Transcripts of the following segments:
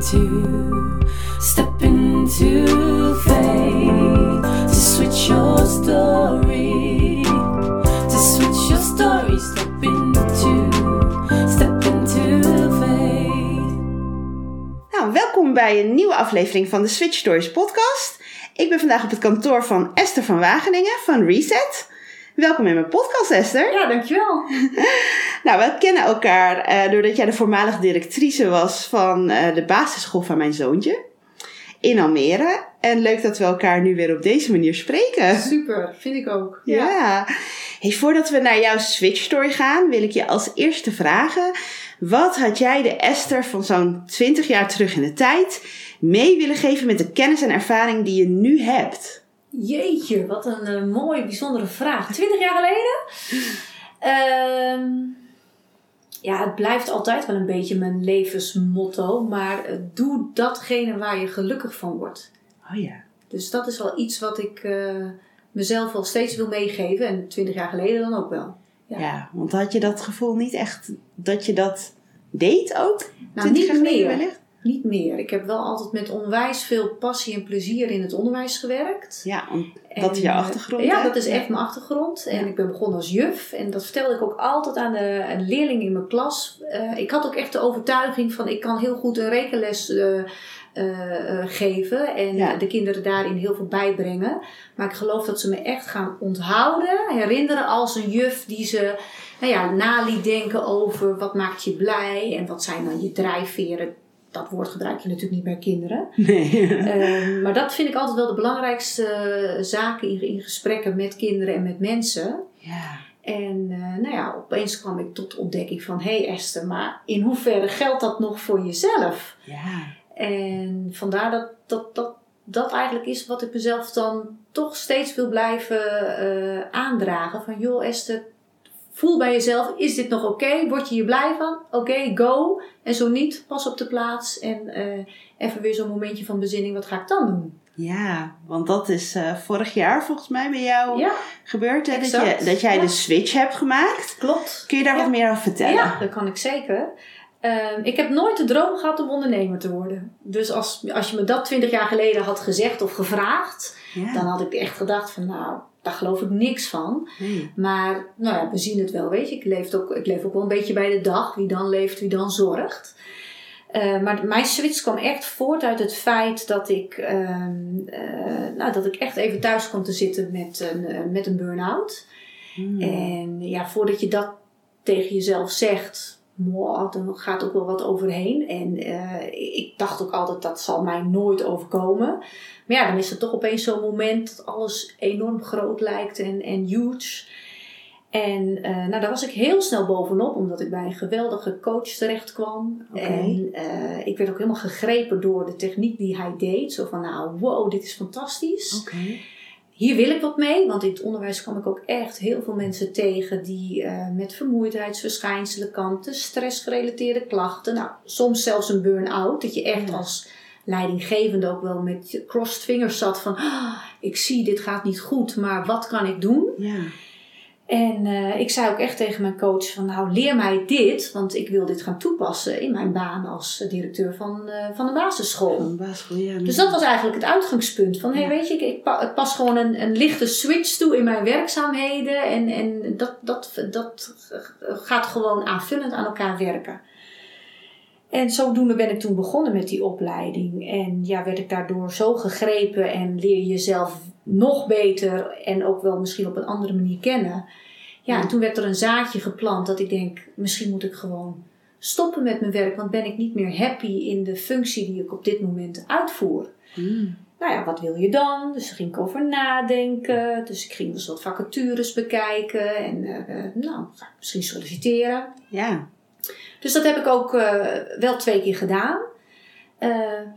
into, step into faith to switch your story, to switch your story, step into, step. Nou, welkom bij een nieuwe aflevering van de Switch Stories podcast. Ik ben vandaag op het kantoor van Esther van Wageningen van Reset. Welkom in mijn podcast, Esther. Ja, dankjewel. Nou, we kennen elkaar eh, doordat jij de voormalig directrice was van eh, de basisschool van mijn zoontje in Almere. En leuk dat we elkaar nu weer op deze manier spreken. Super, vind ik ook. Ja. Hey, voordat we naar jouw Switch Story gaan, wil ik je als eerste vragen: wat had jij de Esther van zo'n 20 jaar terug in de tijd mee willen geven met de kennis en ervaring die je nu hebt? Jeetje, wat een eh, mooie, bijzondere vraag. Twintig jaar geleden? Ehm, ja, het blijft altijd wel een beetje mijn levensmotto. Maar eh, doe datgene waar je gelukkig van wordt. Oh ja. Dus dat is wel iets wat ik eh, mezelf wel steeds wil meegeven. En twintig jaar geleden dan ook wel. ja. Ja. want had je dat gevoel niet echt dat je dat deed ook? Nou, 20 niet meer. wellicht? Niet meer. Ik heb wel altijd met onwijs veel passie en plezier in het onderwijs gewerkt. Ja, dat is je eh, achtergrond. Ja, hè? dat is echt mijn achtergrond. En ik ben begonnen als juf. En dat vertelde ik ook altijd aan de leerlingen in mijn klas. Eh, ik had ook echt de overtuiging van ik kan heel goed een rekenles eh, eh, eh, geven. En Ja. de kinderen daarin heel veel bijbrengen. Maar ik geloof dat ze me echt gaan onthouden. Herinneren als een juf die ze nou ja, na liet denken over wat maakt je blij. En wat zijn dan je drijfveren. Dat woord gebruik je natuurlijk niet bij kinderen. Nee. Ehm, maar dat vind ik altijd wel de belangrijkste eh, zaken in, in gesprekken met kinderen en met mensen. ja. En eh, nou ja, opeens kwam ik tot de ontdekking van... hé hey Esther, maar in hoeverre geldt dat nog voor jezelf? Ja. En vandaar dat dat, dat dat eigenlijk is wat ik mezelf dan toch steeds wil blijven eh, aandragen. Van joh Esther, voel bij jezelf, is dit nog oké? Word je hier blij van? Oké, go. En zo niet, pas op de plaats. En eh, even weer zo'n momentje van bezinning, wat ga ik dan doen? Ja, want dat is eh, vorig jaar volgens mij bij jou Ja, gebeurd. Hè? Dat, je, dat jij Ja. de switch hebt gemaakt. klopt. Kun je daar Ja. wat meer over vertellen? Ja, dat kan ik zeker. Ehm, ik heb nooit de droom gehad om ondernemer te worden. Dus als, als je me dat twintig jaar geleden had gezegd of gevraagd, dan had ik echt gedacht van nou, daar geloof ik niks van. Nee. Maar nou ja, we zien het wel, weet je. Ik leef ook, ik leef ook wel een beetje bij de dag. Wie dan leeft, wie dan zorgt. Eh, maar mijn switch kwam echt voort uit het feit dat ik, ehm, eh, nou, dat ik echt even thuis kwam te zitten met een, eh, met een burn-out. Hmm. En ja, voordat je dat tegen jezelf zegt, "Mwah, dan gaat ook wel wat overheen. En eh, ik dacht ook altijd, dat zal mij nooit overkomen. Maar ja, dan is er toch opeens zo'n moment dat alles enorm groot lijkt en, en huge. En eh, nou, daar was ik heel snel bovenop, omdat ik bij een geweldige coach terecht kwam. En eh, ik werd ook helemaal gegrepen door de techniek die hij deed. Zo van, nou, wow, dit is fantastisch Oké. Hier wil ik wat mee, want in het onderwijs kwam ik ook echt heel veel mensen tegen die eh, met vermoeidheidsverschijnselen kanten, stressgerelateerde klachten, nou, soms zelfs een burn-out, dat je echt als leidinggevende ook wel met je crossed fingers zat van, "Ah, ik zie dit gaat niet goed, maar wat kan ik doen? Ja. En eh, ik zei ook echt tegen mijn coach van, nou leer mij dit, want ik wil dit gaan toepassen in mijn baan als eh, directeur van, eh, van een basisschool. Van basisschool, ja. Dus dat was eigenlijk het uitgangspunt. Van, Ja. weet je, ik, ik pa- het pas gewoon een, een lichte switch toe in mijn werkzaamheden. En, en dat, dat, dat gaat gewoon aanvullend aan elkaar werken. En zodoende ben ik toen begonnen met die opleiding. En ja, werd ik daardoor zo gegrepen en leer je jezelf nog beter en ook wel misschien op een andere manier kennen. Ja, en toen werd er een zaadje geplant dat ik denk, misschien moet ik gewoon stoppen met mijn werk, want ben ik niet meer happy in de functie die ik op dit moment uitvoer. Hmm. Nou ja, wat wil je dan? Dus daar ging ik over nadenken. Dus ik ging dus wat vacatures bekijken en eh, eh, nou, misschien solliciteren. Ja. Dus dat heb ik ook eh, wel twee keer gedaan. Eh,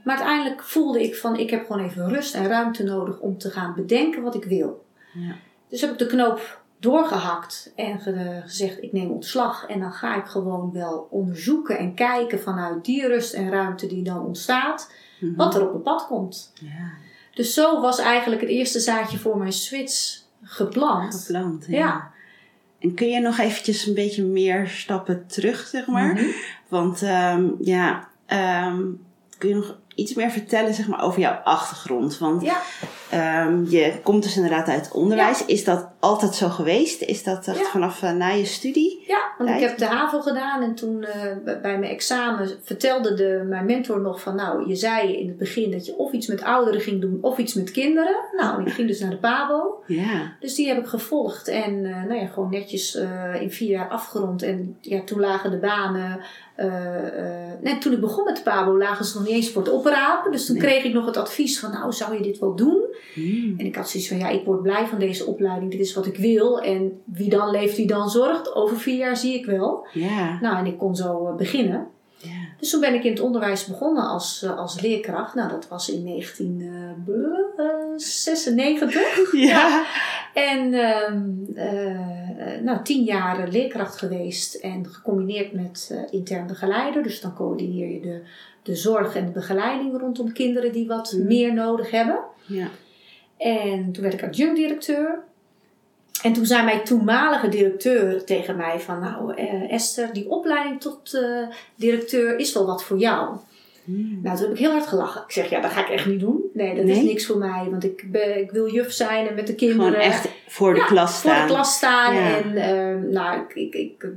maar uiteindelijk voelde ik van ik heb gewoon even rust en ruimte nodig om te gaan bedenken wat ik wil. Ja. Dus heb ik de knoop doorgehakt en ge- gezegd ik neem ontslag. En dan ga ik gewoon wel onderzoeken en kijken vanuit die rust en ruimte die dan ontstaat. Mhm. Wat er op mijn pad komt. Ja. Dus zo was eigenlijk het eerste zaadje voor mijn switch geplant. Gepland, ja. Ja. En kun je nog eventjes een beetje meer stappen terug, zeg maar? Mhm. Want ehm, ja, ehm, kun je nog iets meer vertellen zeg maar, over jouw achtergrond? Want Ja. Ehm, je komt dus inderdaad uit onderwijs. Is dat altijd zo geweest? Is dat echt Ja. vanaf eh, na je studie? Ja, want ik heb de HAVO gedaan en toen eh, bij mijn examen vertelde de, mijn mentor nog van nou, je zei in het begin dat je of iets met ouderen ging doen of iets met kinderen. Nou, ik ging dus naar de PABO. Ja. Dus die heb ik gevolgd en eh, nou ja, gewoon netjes eh, in vier jaar afgerond. En ja, toen lagen de banen. eh, eh, nee, toen ik begon met de PABO lagen ze nog niet eens voor het oprapen. Dus toen Nee. kreeg ik nog het advies van nou, zou je dit wel doen? Hmm. En ik had zoiets van, ja, ik word blij van deze opleiding. Dit is wat ik wil. En wie dan leeft, wie dan zorgt. Over vier jaar zie ik wel. Ja. Nou, en ik kon zo eh, beginnen. Ja. Dus toen ben ik in het onderwijs begonnen als, eh, als leerkracht. Nou, dat was in 1996. Ja. En ehm, eh, nou, tien jaar eh, leerkracht geweest. En gecombineerd met eh, intern begeleider. Dus dan coördineer je de, de zorg en de begeleiding rondom kinderen die wat Mhm. meer nodig hebben. Ja. En toen werd ik adjunct-directeur. En toen zei mijn toenmalige directeur tegen mij van... Nou eh, Esther, die opleiding tot eh, directeur is wel wat voor jou. Hmm. Nou, toen heb ik heel hard gelachen. Ik zeg, ja, dat ga ik echt niet doen. Nee, dat is niks voor mij. Want ik, ben, ik wil juf zijn en met de kinderen... Gewoon echt voor de Ja, klas voor staan. de klas staan. Ja. En ehm, nou, ik, ik, ik,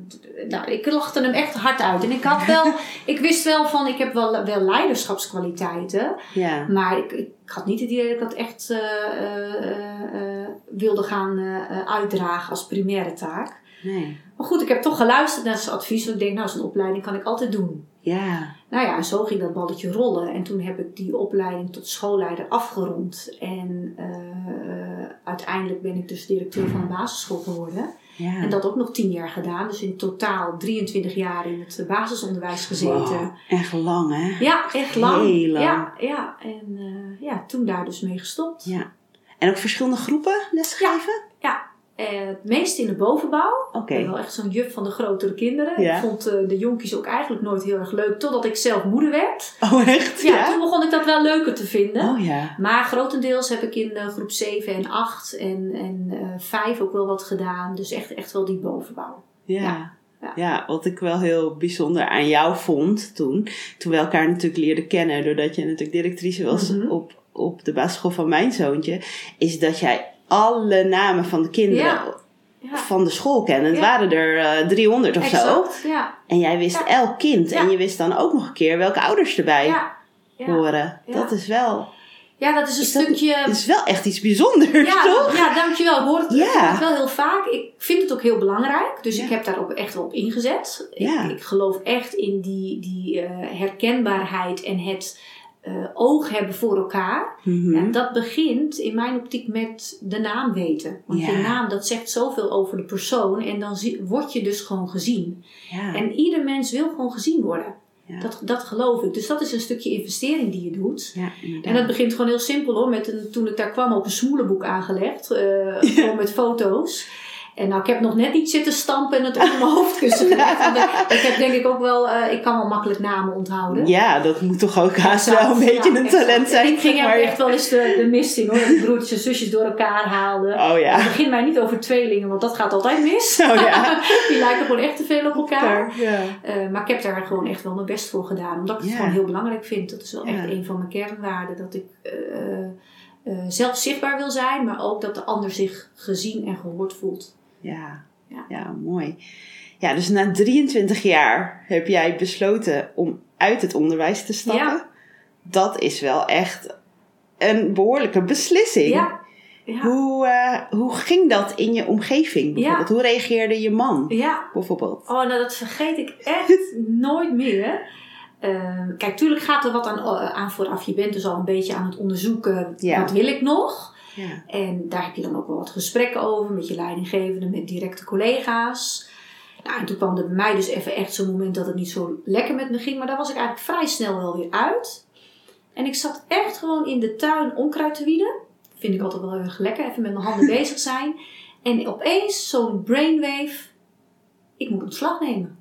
nou, ik lachte hem echt hard uit. En ik had wel... ik wist wel van, ik heb wel, wel leiderschapskwaliteiten. Ja. Maar ik, ik had niet het idee dat ik dat echt eh, eh, eh, wilde gaan uitdragen als primaire taak. Nee. Maar goed, ik heb toch geluisterd naar zijn advies. Want ik denk, nou, zo'n opleiding kan ik altijd doen. Ja. Nou ja, zo ging dat balletje rollen. En toen heb ik die opleiding tot schoolleider afgerond. En eh, uiteindelijk ben ik dus directeur van een basisschool geworden. Ja. En dat ook nog tien jaar gedaan. Dus in totaal 23 jaar in het basisonderwijs gezeten. Wow, Echt lang, hè? Ja, echt lang. Heel lang. Ja, ja. en eh, ja, toen daar dus mee gestopt. Ja. En ook verschillende groepen lesgeven? Ja, eh, het meest in de bovenbouw. Oké. Ik ben wel echt zo'n juf van de grotere kinderen. Ja. Ik vond eh, de jonkies ook eigenlijk nooit heel erg leuk, totdat ik zelf moeder werd. Oh, echt? Ja, toen begon ik dat wel leuker te vinden. Oh ja. Maar grotendeels heb ik in eh, groep 7 en 8 en, en eh 5 ook wel wat gedaan. Dus echt, echt wel die bovenbouw. Ja. Ja. Ja. Ja, wat ik wel heel bijzonder aan jou vond toen, toen we elkaar natuurlijk leerden kennen, doordat je natuurlijk directrice was Mhm. op, op de basisschool van mijn zoontje, is dat jij alle namen van de kinderen Ja. Ja, van de school kende. Het Ja. waren er eh 300 of zo. exact. En jij wist elk kind. En je wist dan ook nog een keer welke ouders erbij horen. Dat is wel, ja, dat is een Is stukje... dat is wel echt iets bijzonders, Ja, toch? ja, dankjewel. Ik hoor het, Ja. het wel heel vaak. Ik vind het ook heel belangrijk. Dus Ja. ik heb daar ook echt op ingezet. Ja. Ik, ik geloof echt in die, die eh, herkenbaarheid en het eh, oog hebben voor elkaar. Mhm. Ja, dat begint in mijn optiek met de naam weten. Want Ja. je naam, dat zegt zoveel over de persoon. En dan zie- word je dus gewoon gezien. ja. En ieder mens wil gewoon gezien worden. Dat, dat geloof ik. Dus dat is een stukje investering die je doet. En dat begint gewoon heel simpel hoor. Met een, toen ik daar kwam op een smoelenboek aangelegd. eh, Gewoon met foto's. En nou, ik heb nog net niet zitten stampen en het op mijn hoofdkussen gelegd. Want ik- heb denk ik ook wel, eh, ik kan wel makkelijk namen onthouden. Ja, dat moet toch ook haast wel een beetje ja, een exact. talent zijn. Ik ging er maar. echt wel eens de, de mist in hoor. Dat broertjes en zusjes door elkaar haalde. Oh ja. Het begint mij niet over tweelingen, want dat gaat altijd mis. Oh ja. Die lijken gewoon echt te veel op elkaar. Ja. Eh, maar ik heb daar gewoon echt wel mijn best voor gedaan. Omdat ik het Ja. gewoon heel belangrijk vind. Dat is wel echt een van mijn kernwaarden. Dat ik eh, eh, zelf zichtbaar wil zijn. Maar ook dat de ander zich gezien en gehoord voelt. Ja. Ja. ja, mooi. Ja, dus na 23 jaar heb jij besloten om uit het onderwijs te stappen. Ja. Dat is wel echt een behoorlijke beslissing. Ja. Ja. Hoe, eh, hoe ging dat in je omgeving bijvoorbeeld? Hoe reageerde je man ja. bijvoorbeeld? Oh, nou dat vergeet ik echt nooit meer. Ehm, kijk, tuurlijk gaat er wat aan, eh, aan vooraf. Je bent dus al een beetje aan het onderzoeken. Wat wil ik nog? Ja. En daar heb je dan ook wel wat gesprekken over met je leidinggevende, met directe collega's. Nou, en toen kwam er bij mij dus even echt zo'n moment dat het niet zo lekker met me ging. Maar daar was ik eigenlijk vrij snel wel weer uit. En ik zat echt gewoon in de tuin onkruid te wieden. Vind ik altijd wel heel erg lekker, even met mijn handen bezig zijn. En opeens zo'n brainwave, ik moet ontslag nemen.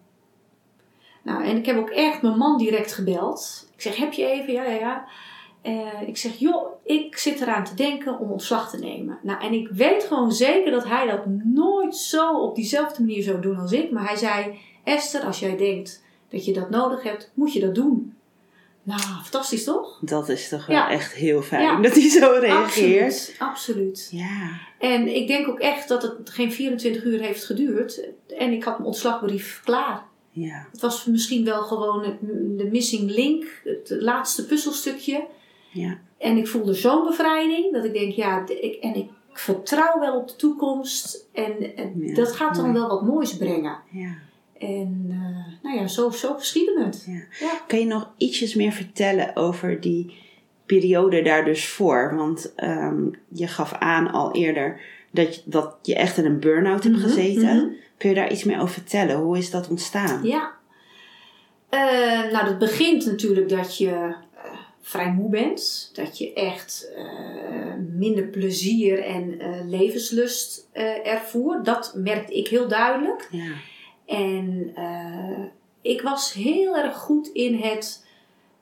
Nou, en ik heb ook echt mijn man direct gebeld. Ik zeg, heb je even? Ja, ja, ja. Eh, ik zeg, joh, ik zit eraan te denken om ontslag te nemen. Nou, en ik weet gewoon zeker dat hij dat nooit zo op diezelfde manier zou doen als ik. Maar hij zei, Esther, als jij denkt dat je dat nodig hebt, moet je dat doen. Nou, fantastisch toch? Dat is toch wel Ja. echt heel fijn Ja. dat hij zo reageert. Absoluut, absoluut. Ja. En ik denk ook echt dat het geen 24 uur heeft geduurd. En ik had mijn ontslagbrief klaar. Ja. Het was misschien wel gewoon de missing link, het laatste puzzelstukje. Ja. En ik voelde zo'n bevrijding dat ik denk, ja, ik, en ik vertrouw wel op de toekomst. En, en Ja, dat gaat dan mooi. wel wat moois brengen. ja. En eh, nou ja, zo, zo geschiedde het. Ja. Ja. Kan je nog ietsjes meer vertellen over die periode daar dus voor? Want ehm, je gaf aan al eerder dat je, dat je echt in een burn-out hebt Mhm, gezeten. mhm. Kun je daar iets meer over vertellen? Hoe is dat ontstaan? Ja. Eh, nou, dat begint natuurlijk dat je vrij moe bent. Dat je echt eh, minder plezier en eh, levenslust eh ervoer. Dat merkte ik heel duidelijk. Ja. En ik was heel erg goed in het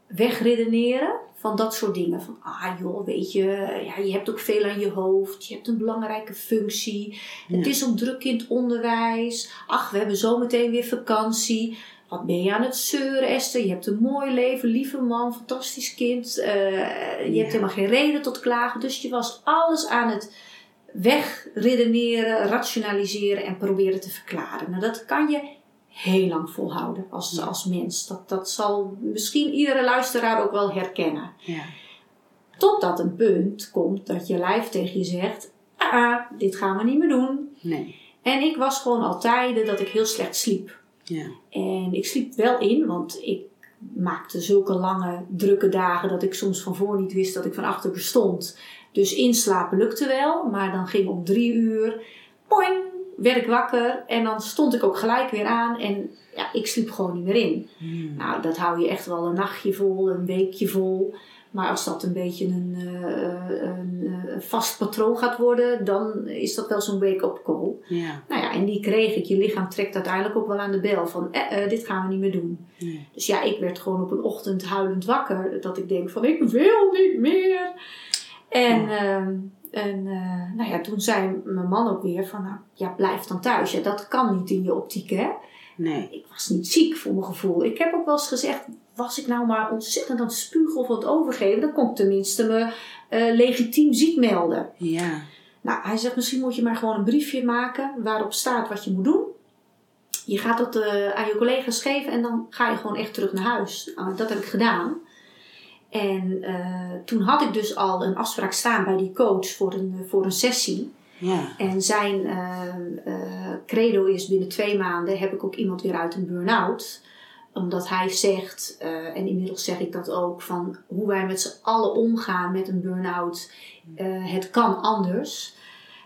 wegredeneren van dat soort dingen. Van, ah joh, weet je, ja, je hebt ook veel aan je hoofd. Je hebt een belangrijke functie. Het is ook druk in het onderwijs. Ach, we hebben zometeen weer vakantie. Wat ben je aan het zeuren, Esther? Je hebt een mooi leven, lieve man, fantastisch kind. Eh, je Ja. hebt helemaal geen reden tot klagen. Dus je was alles aan het wegredeneren, rationaliseren en proberen te verklaren. Nou, dat kan je heel lang volhouden als, Ja. als mens. Dat, dat zal misschien iedere luisteraar ook wel herkennen. Ja. Totdat een punt komt dat je lijf tegen je zegt: ah, dit gaan we niet meer doen. Nee. En ik was gewoon al tijden dat ik heel slecht sliep. Ja. En ik sliep wel in, want ik maakte zulke lange, drukke dagen dat ik soms van voor niet wist dat ik van achter bestond. Dus inslapen lukte wel, maar dan ging om drie uur, poing, werd ik wakker en dan stond ik ook gelijk weer aan en ja, ik sliep gewoon niet meer in. Hmm. Nou, dat hou je echt wel een nachtje vol, een weekje vol. Maar als dat een beetje een, eh, een, eh, vast patroon gaat worden, dan is dat wel zo'n wake-up call. Ja. Nou ja, en die kreeg ik. Je lichaam trekt uiteindelijk ook wel aan de bel van, eh, eh, dit gaan we niet meer doen. Nee. Dus ja, ik werd gewoon op een ochtend huilend wakker. Dat ik denk van, ik wil niet meer. En, ehm, en nou ja, toen zei mijn man ook weer van, nou, ja, blijf dan thuis. Ja, dat kan niet in je optiek, hè. Nee. Ik was niet ziek voor mijn gevoel. Ik heb ook wel eens gezegd, was ik nou maar ontzettend aan het spugen of het overgeven, dan kon ik tenminste me eh, legitiem ziek melden. Ja. Nou, hij zegt, misschien moet je maar gewoon een briefje maken waarop staat wat je moet doen. Je gaat dat eh, aan je collega's geven en dan ga je gewoon echt terug naar huis. Nou, dat heb ik gedaan. En eh, toen had ik dus al een afspraak staan bij die coach voor een, voor een sessie. Ja. En zijn credo is binnen twee maanden heb ik ook iemand weer uit een burn-out. Omdat hij zegt, eh, en inmiddels zeg ik dat ook, van hoe wij met z'n allen omgaan met een burn-out. eh, het kan anders.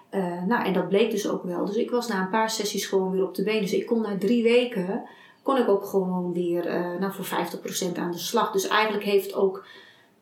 Eh, nou, en dat bleek dus ook wel. Dus ik was na een paar sessies gewoon weer op de been. Dus ik kon na drie weken, kon ik ook gewoon weer nou, voor 50% aan de slag. Dus eigenlijk heeft ook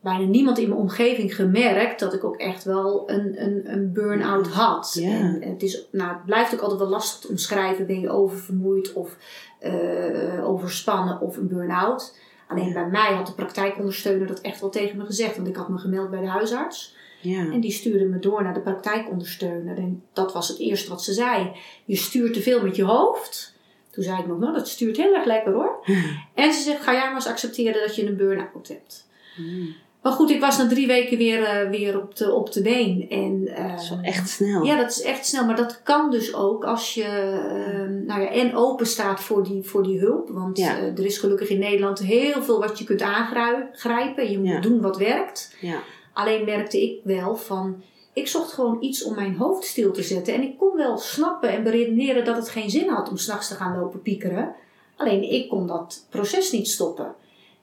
bijna niemand in mijn omgeving gemerkt dat ik ook echt wel een, een, een burn-out had. Ja. En het, is, nou, het blijft ook altijd wel lastig te omschrijven. Ben je oververmoeid of eh, overspannen of een burn-out? Alleen Ja. bij mij had de praktijkondersteuner dat echt wel tegen me gezegd. Want ik had me gemeld bij de huisarts. Ja. En die stuurde me door naar de praktijkondersteuner. En dat was het eerste wat ze zei. Je stuurt te veel met je hoofd. Toen zei ik nog, nou dat stuurt heel erg lekker hoor. En ze zegt, ga jij maar eens accepteren dat je een burn-out hebt. Hmm. Maar goed, ik was na drie weken weer, eh, weer op, de, op de been. En, eh, Dat is wel echt snel. Ja, dat is echt snel. Maar dat kan dus ook als je eh, nou ja, en open staat voor die, voor die hulp. Want Ja. eh, er is gelukkig in Nederland heel veel wat je kunt aangrijpen. Je moet Ja. doen wat werkt. Ja. Alleen merkte ik wel van, ik zocht gewoon iets om mijn hoofd stil te zetten. En ik kon wel snappen en beredeneren dat het geen zin had om s'nachts te gaan lopen piekeren. Alleen ik kon dat proces niet stoppen.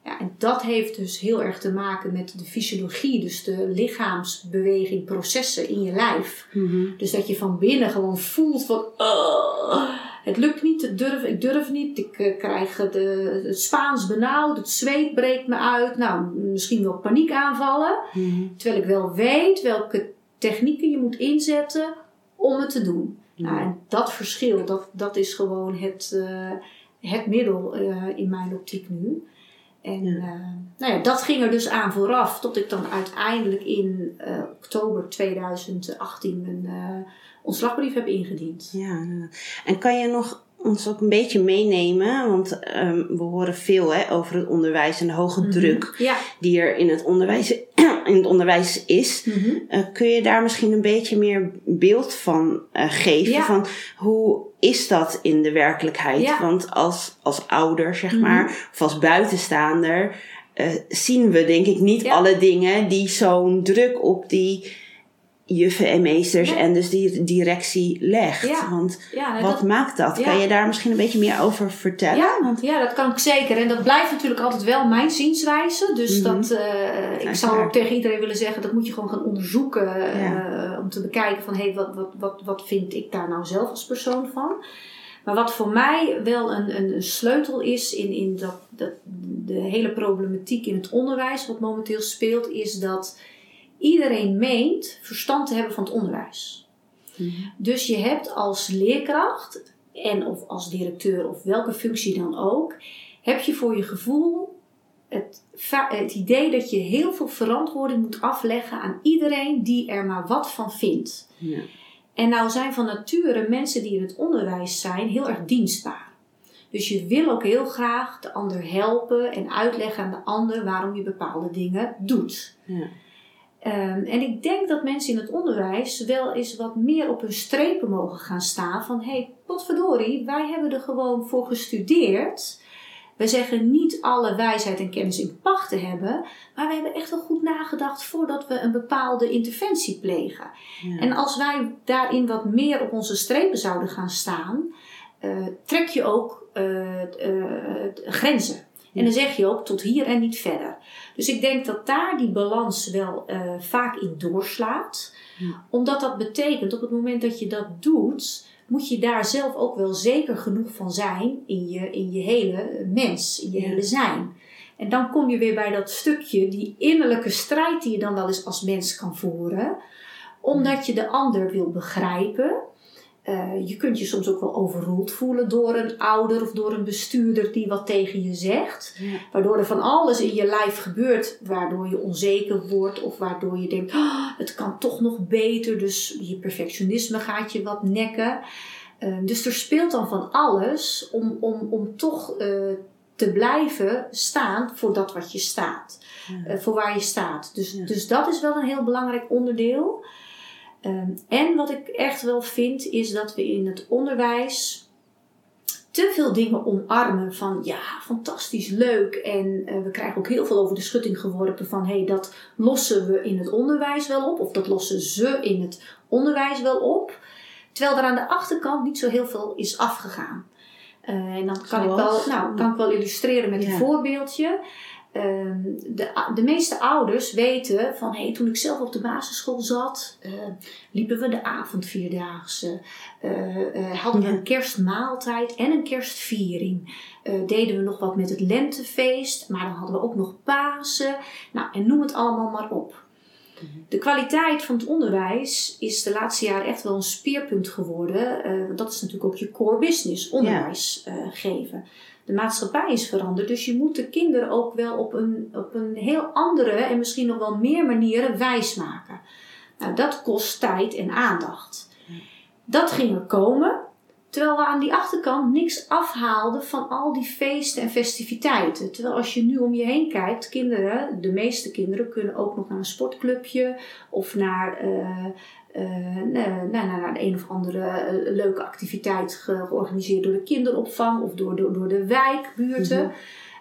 Ja, en dat heeft dus heel erg te maken met de fysiologie, dus de lichaamsbeweging, processen in je lijf. Mhm. Dus dat je van binnen gewoon voelt van, "Ugh, het lukt niet, het durf, ik durf niet, ik eh, krijg het, eh, het Spaans benauwd, het zweet breekt me uit. Nou, misschien wel paniekaanvallen. Mhm. Terwijl ik wel weet welke technieken je moet inzetten om het te doen. Nou, en dat verschil, dat, dat is gewoon het, eh, het middel in mijn optiek nu. En Ja. eh, nou ja, dat ging er dus aan vooraf, tot ik dan uiteindelijk in eh, oktober 2018 mijn eh, ontslagbrief heb ingediend. Ja, inderdaad. en kan je nog ons ook een beetje meenemen? Want ehm, we horen veel hè, over het onderwijs en de hoge Mhm. druk Ja. die er in het onderwijs, in het onderwijs is. Mhm. Kun je daar misschien een beetje meer beeld van geven? Van hoe is dat in de werkelijkheid? Ja. Want als, als ouder, zeg Mhm. maar, of als buitenstaander, eh, zien we denk ik niet Ja. alle dingen die zo'n druk op die juffen en meesters Ja. en dus die directie legt. Ja. Want Ja, nou, wat dat- maakt dat? Kan je daar misschien een beetje meer over vertellen? Ja, Want, ja, dat kan ik zeker. En dat blijft natuurlijk altijd wel mijn zienswijze. Dus Mhm. dat, eh, ik Ja, zou ook tegen iedereen willen zeggen, dat moet je gewoon gaan onderzoeken. eh, om te bekijken van, hé, hey, wat, wat, wat, wat vind ik daar nou zelf als persoon van? Maar wat voor mij wel een, een, een sleutel is in, in dat, dat, de hele problematiek in het onderwijs, wat momenteel speelt, is dat iedereen meent verstand te hebben van het onderwijs. Mhm. Dus je hebt als leerkracht en of als directeur of welke functie dan ook, heb je voor je gevoel het, het idee dat je heel veel verantwoording moet afleggen aan iedereen die er maar wat van vindt. Ja. En nou zijn van nature mensen die in het onderwijs zijn heel erg dienstbaar. Dus je wil ook heel graag de ander helpen en uitleggen aan de ander waarom je bepaalde dingen doet. Ja. Ehm, en ik denk dat mensen in het onderwijs wel eens wat meer op hun strepen mogen gaan staan. Van hé, hey, potverdorie, wij hebben er gewoon voor gestudeerd. We zeggen niet alle wijsheid en kennis in pacht te hebben. Maar we hebben echt wel goed nagedacht voordat we een bepaalde interventie plegen. Ja. En als wij daarin wat meer op onze strepen zouden gaan staan, eh, trek je ook eh, eh, grenzen. En dan zeg je ook tot hier en niet verder. Dus ik denk dat daar die balans wel eh, vaak in doorslaat. Ja. Omdat dat betekent, op het moment dat je dat doet, moet je daar zelf ook wel zeker genoeg van zijn in je, in je hele mens, in je Ja. hele zijn. En dan kom je weer bij dat stukje, die innerlijke strijd die je dan wel eens als mens kan voeren. Omdat je de ander wil begrijpen. Eh, je kunt je soms ook wel overroeld voelen door een ouder of door een bestuurder die wat tegen je zegt. Ja. Waardoor er van alles in je lijf gebeurt, waardoor je onzeker wordt of waardoor je denkt, "Ah, het kan toch nog beter. Dus je perfectionisme gaat je wat nekken. Eh, dus er speelt dan van alles om, om, om toch eh, te blijven staan voor dat wat je staat. Ja. Voor waar je staat. Dus, Ja. dus dat is wel een heel belangrijk onderdeel. Ehm, en wat ik echt wel vind, is dat we in het onderwijs te veel dingen omarmen van ja, fantastisch, leuk. En eh, we krijgen ook heel veel over de schutting geworpen van hé, hey, dat lossen we in het onderwijs wel op. Of dat lossen ze in het onderwijs wel op. Terwijl er aan de achterkant niet zo heel veel is afgegaan. Eh, en dan kan ik, wel, nou, kan ik wel illustreren met Ja. een voorbeeldje. Ehm, de, de meeste ouders weten van hey, toen ik zelf op de basisschool zat, eh, liepen we de avondvierdaagse, eh, hadden we een kerstmaaltijd en een kerstviering. Deden we nog wat met het lentefeest, maar dan hadden we ook nog Pasen. Nou, en noem het allemaal maar op. De kwaliteit van het onderwijs is de laatste jaren echt wel een speerpunt geworden. Dat is natuurlijk ook je core business, onderwijs geven. De maatschappij is veranderd, dus je moet de kinderen ook wel op een, op een heel andere en misschien nog wel meer manieren wijs maken. Nou, dat kost tijd en aandacht. Dat ging er komen, terwijl we aan die achterkant niks afhaalden van al die feesten en festiviteiten. Terwijl als je nu om je heen kijkt, kinderen, de meeste kinderen kunnen ook nog naar een sportclubje of naar, eh, eh, naar, naar, naar een of andere eh, leuke activiteit ge- georganiseerd door de kinderopvang of door, door, door de wijkbuurten. Mhm.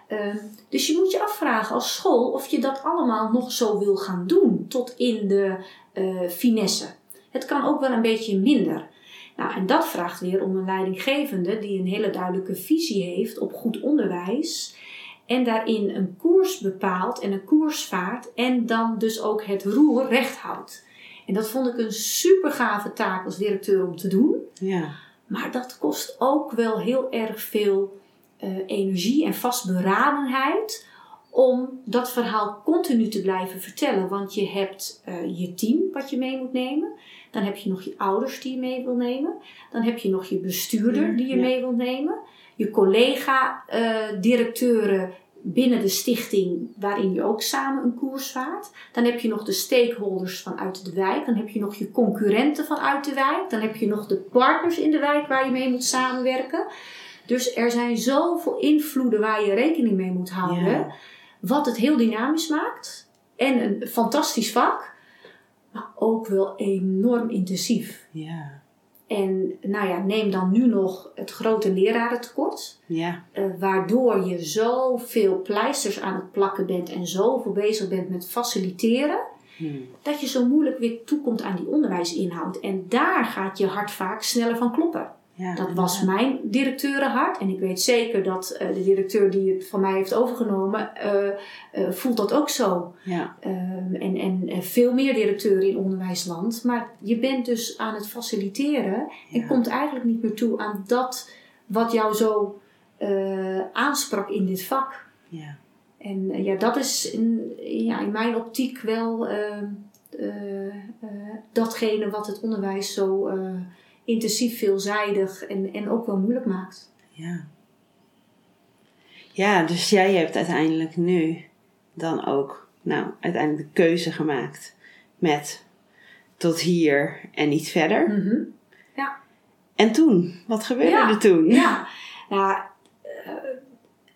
Eh, dus je moet je afvragen als school of je dat allemaal nog zo wil gaan doen tot in de finesse. Het kan ook wel een beetje minder. Nou, en dat vraagt weer om een leidinggevende die een hele duidelijke visie heeft op goed onderwijs. En daarin een koers bepaalt en een koers vaart. En dan dus ook het roer recht houdt. En dat vond ik een super gave taak als directeur om te doen. Ja. Maar dat kost ook wel heel erg veel eh, energie en vastberadenheid om dat verhaal continu te blijven vertellen. Want je hebt eh, je team wat je mee moet nemen. Dan heb je nog je ouders die je mee wil nemen. Dan heb je nog je bestuurder die je Ja. mee wil nemen. Je collega-directeuren binnen de stichting waarin je ook samen een koers vaart. Dan heb je nog de stakeholders vanuit de wijk. Dan heb je nog je concurrenten vanuit de wijk. Dan heb je nog de partners in de wijk waar je mee moet samenwerken. Dus er zijn zoveel invloeden waar je rekening mee moet houden. Ja. Wat het heel dynamisch maakt. En een fantastisch vak. Maar ook wel enorm intensief. Ja. En nou ja, neem dan nu nog het grote lerarentekort. Ja. eh, waardoor je zoveel pleisters aan het plakken bent en zoveel bezig bent met faciliteren. Hm. Dat je zo moeilijk weer toekomt aan die onderwijsinhoud. En daar gaat je hart vaak sneller van kloppen. Ja. Dat was mijn directeurenhart. En ik weet zeker dat eh, de directeur die het van mij heeft overgenomen, eh, eh, voelt dat ook zo. Ja. Ehm, en, en, veel meer directeuren in onderwijsland. Maar je bent dus aan het faciliteren en komt eigenlijk niet meer toe aan dat wat jou zo aansprak in dit vak. Ja. En ja, dat is in, ja, in mijn optiek wel ehm, eh, eh, datgene wat het onderwijs zo intensief, veelzijdig en, en ook wel moeilijk maakt. Ja. Ja, dus jij hebt uiteindelijk nu dan ook, nou, uiteindelijk de keuze gemaakt met tot hier en niet verder. Mhm. En toen? Wat gebeurde Ja. er toen? Ja, nou,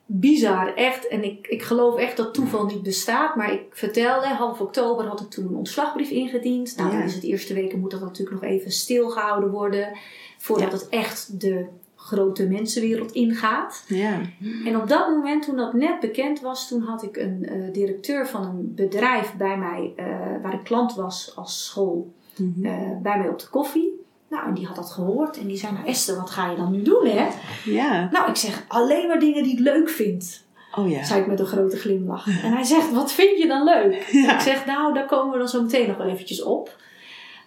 bizar, echt. En ik, ik geloof echt dat toeval niet bestaat. Maar ik vertelde, half oktober had ik toen een ontslagbrief ingediend. Nou, Ja. dan is het eerste weken moet dat natuurlijk nog even stilgehouden worden. Voordat Ja. het echt de grote mensenwereld ingaat. Ja. En op dat moment, toen dat net bekend was, toen had ik een eh, directeur van een bedrijf bij mij, eh, waar ik klant was als school, Mhm. eh, bij mij op de koffie. Nou, en die had dat gehoord en die zei, nou Esther, wat ga je dan nu doen, hè? Ja. Nou, ik zeg alleen maar dingen die ik leuk vind. Oh ja. Zei ik met een grote glimlach. En hij zegt, wat vind je dan leuk? Ja. Ik zeg, nou, daar komen we dan zo meteen nog wel eventjes op.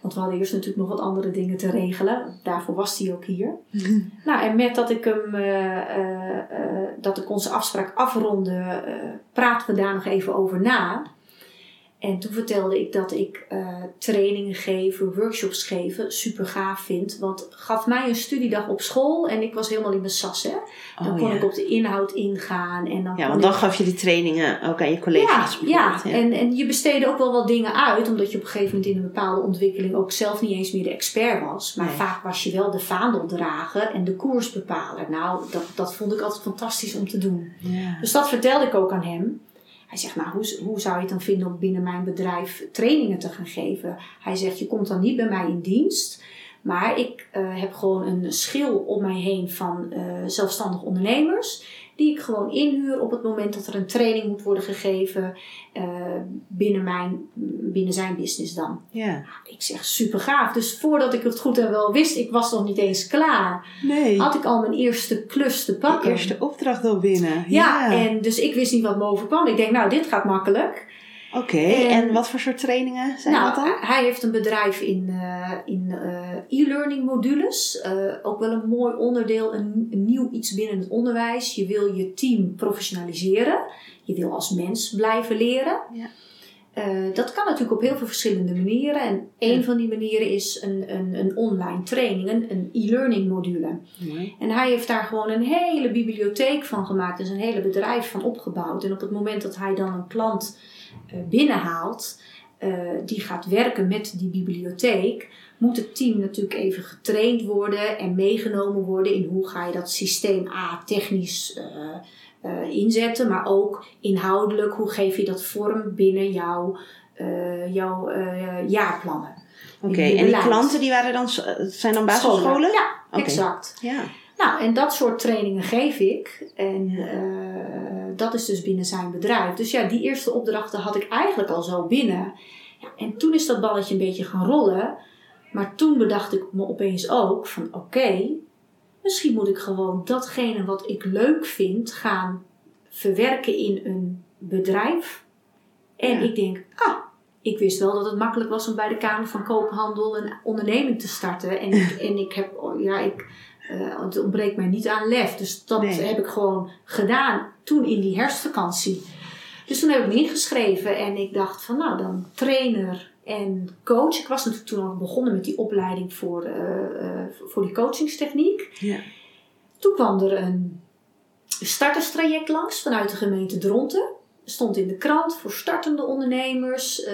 Want we hadden eerst natuurlijk nog wat andere dingen te regelen. Daarvoor was hij ook hier. Nou, en met dat ik hem, eh, eh, eh, dat ik onze afspraak afronde, praten we daar nog even over na. En toen vertelde ik dat ik eh, trainingen geven, workshops geven, super gaaf vind. Want gaf mij een studiedag op school en ik was helemaal in mijn sas. Hè? Dan Oh, kon ja. ik op de inhoud ingaan. En dan Ja, want dan ik- gaf je die trainingen ook aan je ja, collega's. ja. bijvoorbeeld, En, en je besteedde ook wel wat dingen uit, omdat je op een gegeven moment in een bepaalde ontwikkeling ook zelf niet eens meer de expert was. Maar Nee. vaak was je wel de vaandeldrager en de koersbepaler. Nou, dat, dat vond ik altijd fantastisch om te doen. Ja. Dus dat vertelde ik ook aan hem. Hij zegt, nou, hoe, hoe zou je het dan vinden om binnen mijn bedrijf trainingen te gaan geven? Hij zegt, je komt dan niet bij mij in dienst. Maar ik eh, heb gewoon een schil om mij heen van eh zelfstandig ondernemers. Die ik gewoon inhuur op het moment dat er een training moet worden gegeven eh, binnen, mijn, binnen zijn business dan. ja. Ik zeg, super gaaf. Dus voordat ik het goed en wel wist, ik was nog niet eens klaar. Nee. Had ik al mijn eerste klus te De pakken. eerste opdracht al binnen. Ja, en dus ik wist niet wat me overkwam. Ik denk, nou, dit gaat makkelijk. Oké, en- en wat voor soort trainingen zijn nou, dat dan? hij heeft een bedrijf in, eh, in eh, e-learning modules. Eh, ook wel een mooi onderdeel, een, een nieuw iets binnen het onderwijs. Je wil je team professionaliseren. Je wil als mens blijven leren. Ja. Dat kan natuurlijk op heel veel verschillende manieren. En een Ja. van die manieren is een, een, een online training, een, e-learning module. En hij heeft daar gewoon een hele bibliotheek van gemaakt. Dus een hele bedrijf van opgebouwd. En op het moment dat hij dan een klant binnenhaalt, eh, die gaat werken met die bibliotheek, moet het team natuurlijk even getraind worden en meegenomen worden in hoe ga je dat systeem A technisch eh, eh, inzetten, maar ook inhoudelijk, hoe geef je dat vorm binnen jouw, eh, jouw eh, jaarplannen. Oké, en die klanten die waren dan, zijn dan basisscholen? Ja, exact. Ja. Nou, en dat soort trainingen geef ik. En eh, dat is dus binnen zijn bedrijf. Dus ja, die eerste opdrachten had ik eigenlijk al zo binnen. Ja, en toen is dat balletje een beetje gaan rollen. Maar toen bedacht ik me opeens ook van oké, misschien moet ik gewoon datgene wat ik leuk vind gaan verwerken in een bedrijf. En Ja. ik denk, ah, ik wist wel dat het makkelijk was om bij de Kamer van Koophandel een onderneming te starten. En, ik- en ik heb, ja, ik, eh, het ontbreekt mij niet aan lef. Dus dat Nee. heb ik gewoon gedaan toen in die herfstvakantie. Dus toen heb ik me ingeschreven en ik dacht van nou dan trainer en coach. Ik was natuurlijk toen al begonnen met die opleiding voor, eh, eh, voor die coachingstechniek. Ja. Toen kwam er een starterstraject langs vanuit de gemeente Dronten. Stond in de krant voor startende ondernemers. eh,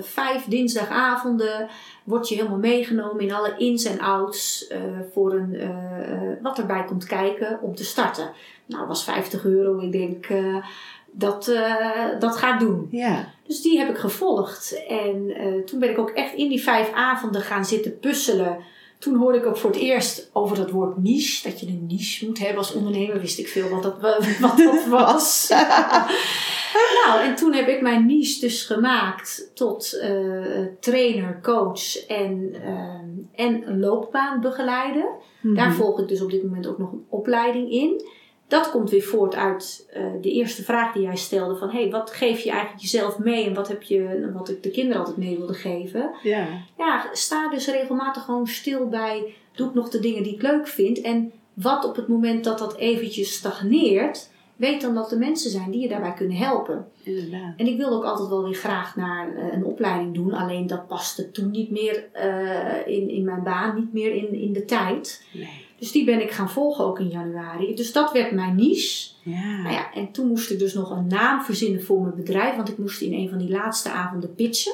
vijf dinsdagavonden word je helemaal meegenomen in alle ins en outs eh, voor een, eh, wat erbij komt kijken om te starten. Nou, was 50 euro. Ik denk, dat, dat ga ik doen. Ja. Dus die heb ik gevolgd. En toen ben ik ook echt in die vijf avonden gaan zitten puzzelen. Toen hoorde ik ook voor het eerst over dat woord niche. Dat je een niche moet hebben als ondernemer. Wist ik veel wat dat, wat dat was. Nou, en toen heb ik mijn niche dus gemaakt tot eh, trainer, coach en, eh, en een loopbaanbegeleider. Daar Mhm. volg ik dus op dit moment ook nog een opleiding in. Dat komt weer voort uit eh, de eerste vraag die jij stelde: van hey, wat geef je eigenlijk jezelf mee en wat heb je, wat ik de kinderen altijd mee wilde geven. Ja. Ja, sta dus regelmatig gewoon stil bij: doe ik nog de dingen die ik leuk vind? En wat op het moment dat dat eventjes stagneert, weet dan dat er mensen zijn die je daarbij kunnen helpen. Inderdaad. En ik wilde ook altijd wel weer graag naar eh, een opleiding doen, alleen dat paste toen niet meer eh, in, in mijn baan, niet meer in, in de tijd. Nee. Dus die ben ik gaan volgen ook in januari. Dus dat werd mijn niche. Ja. Nou ja, en toen moest ik dus nog een naam verzinnen voor mijn bedrijf, want ik moest in een van die laatste avonden pitchen.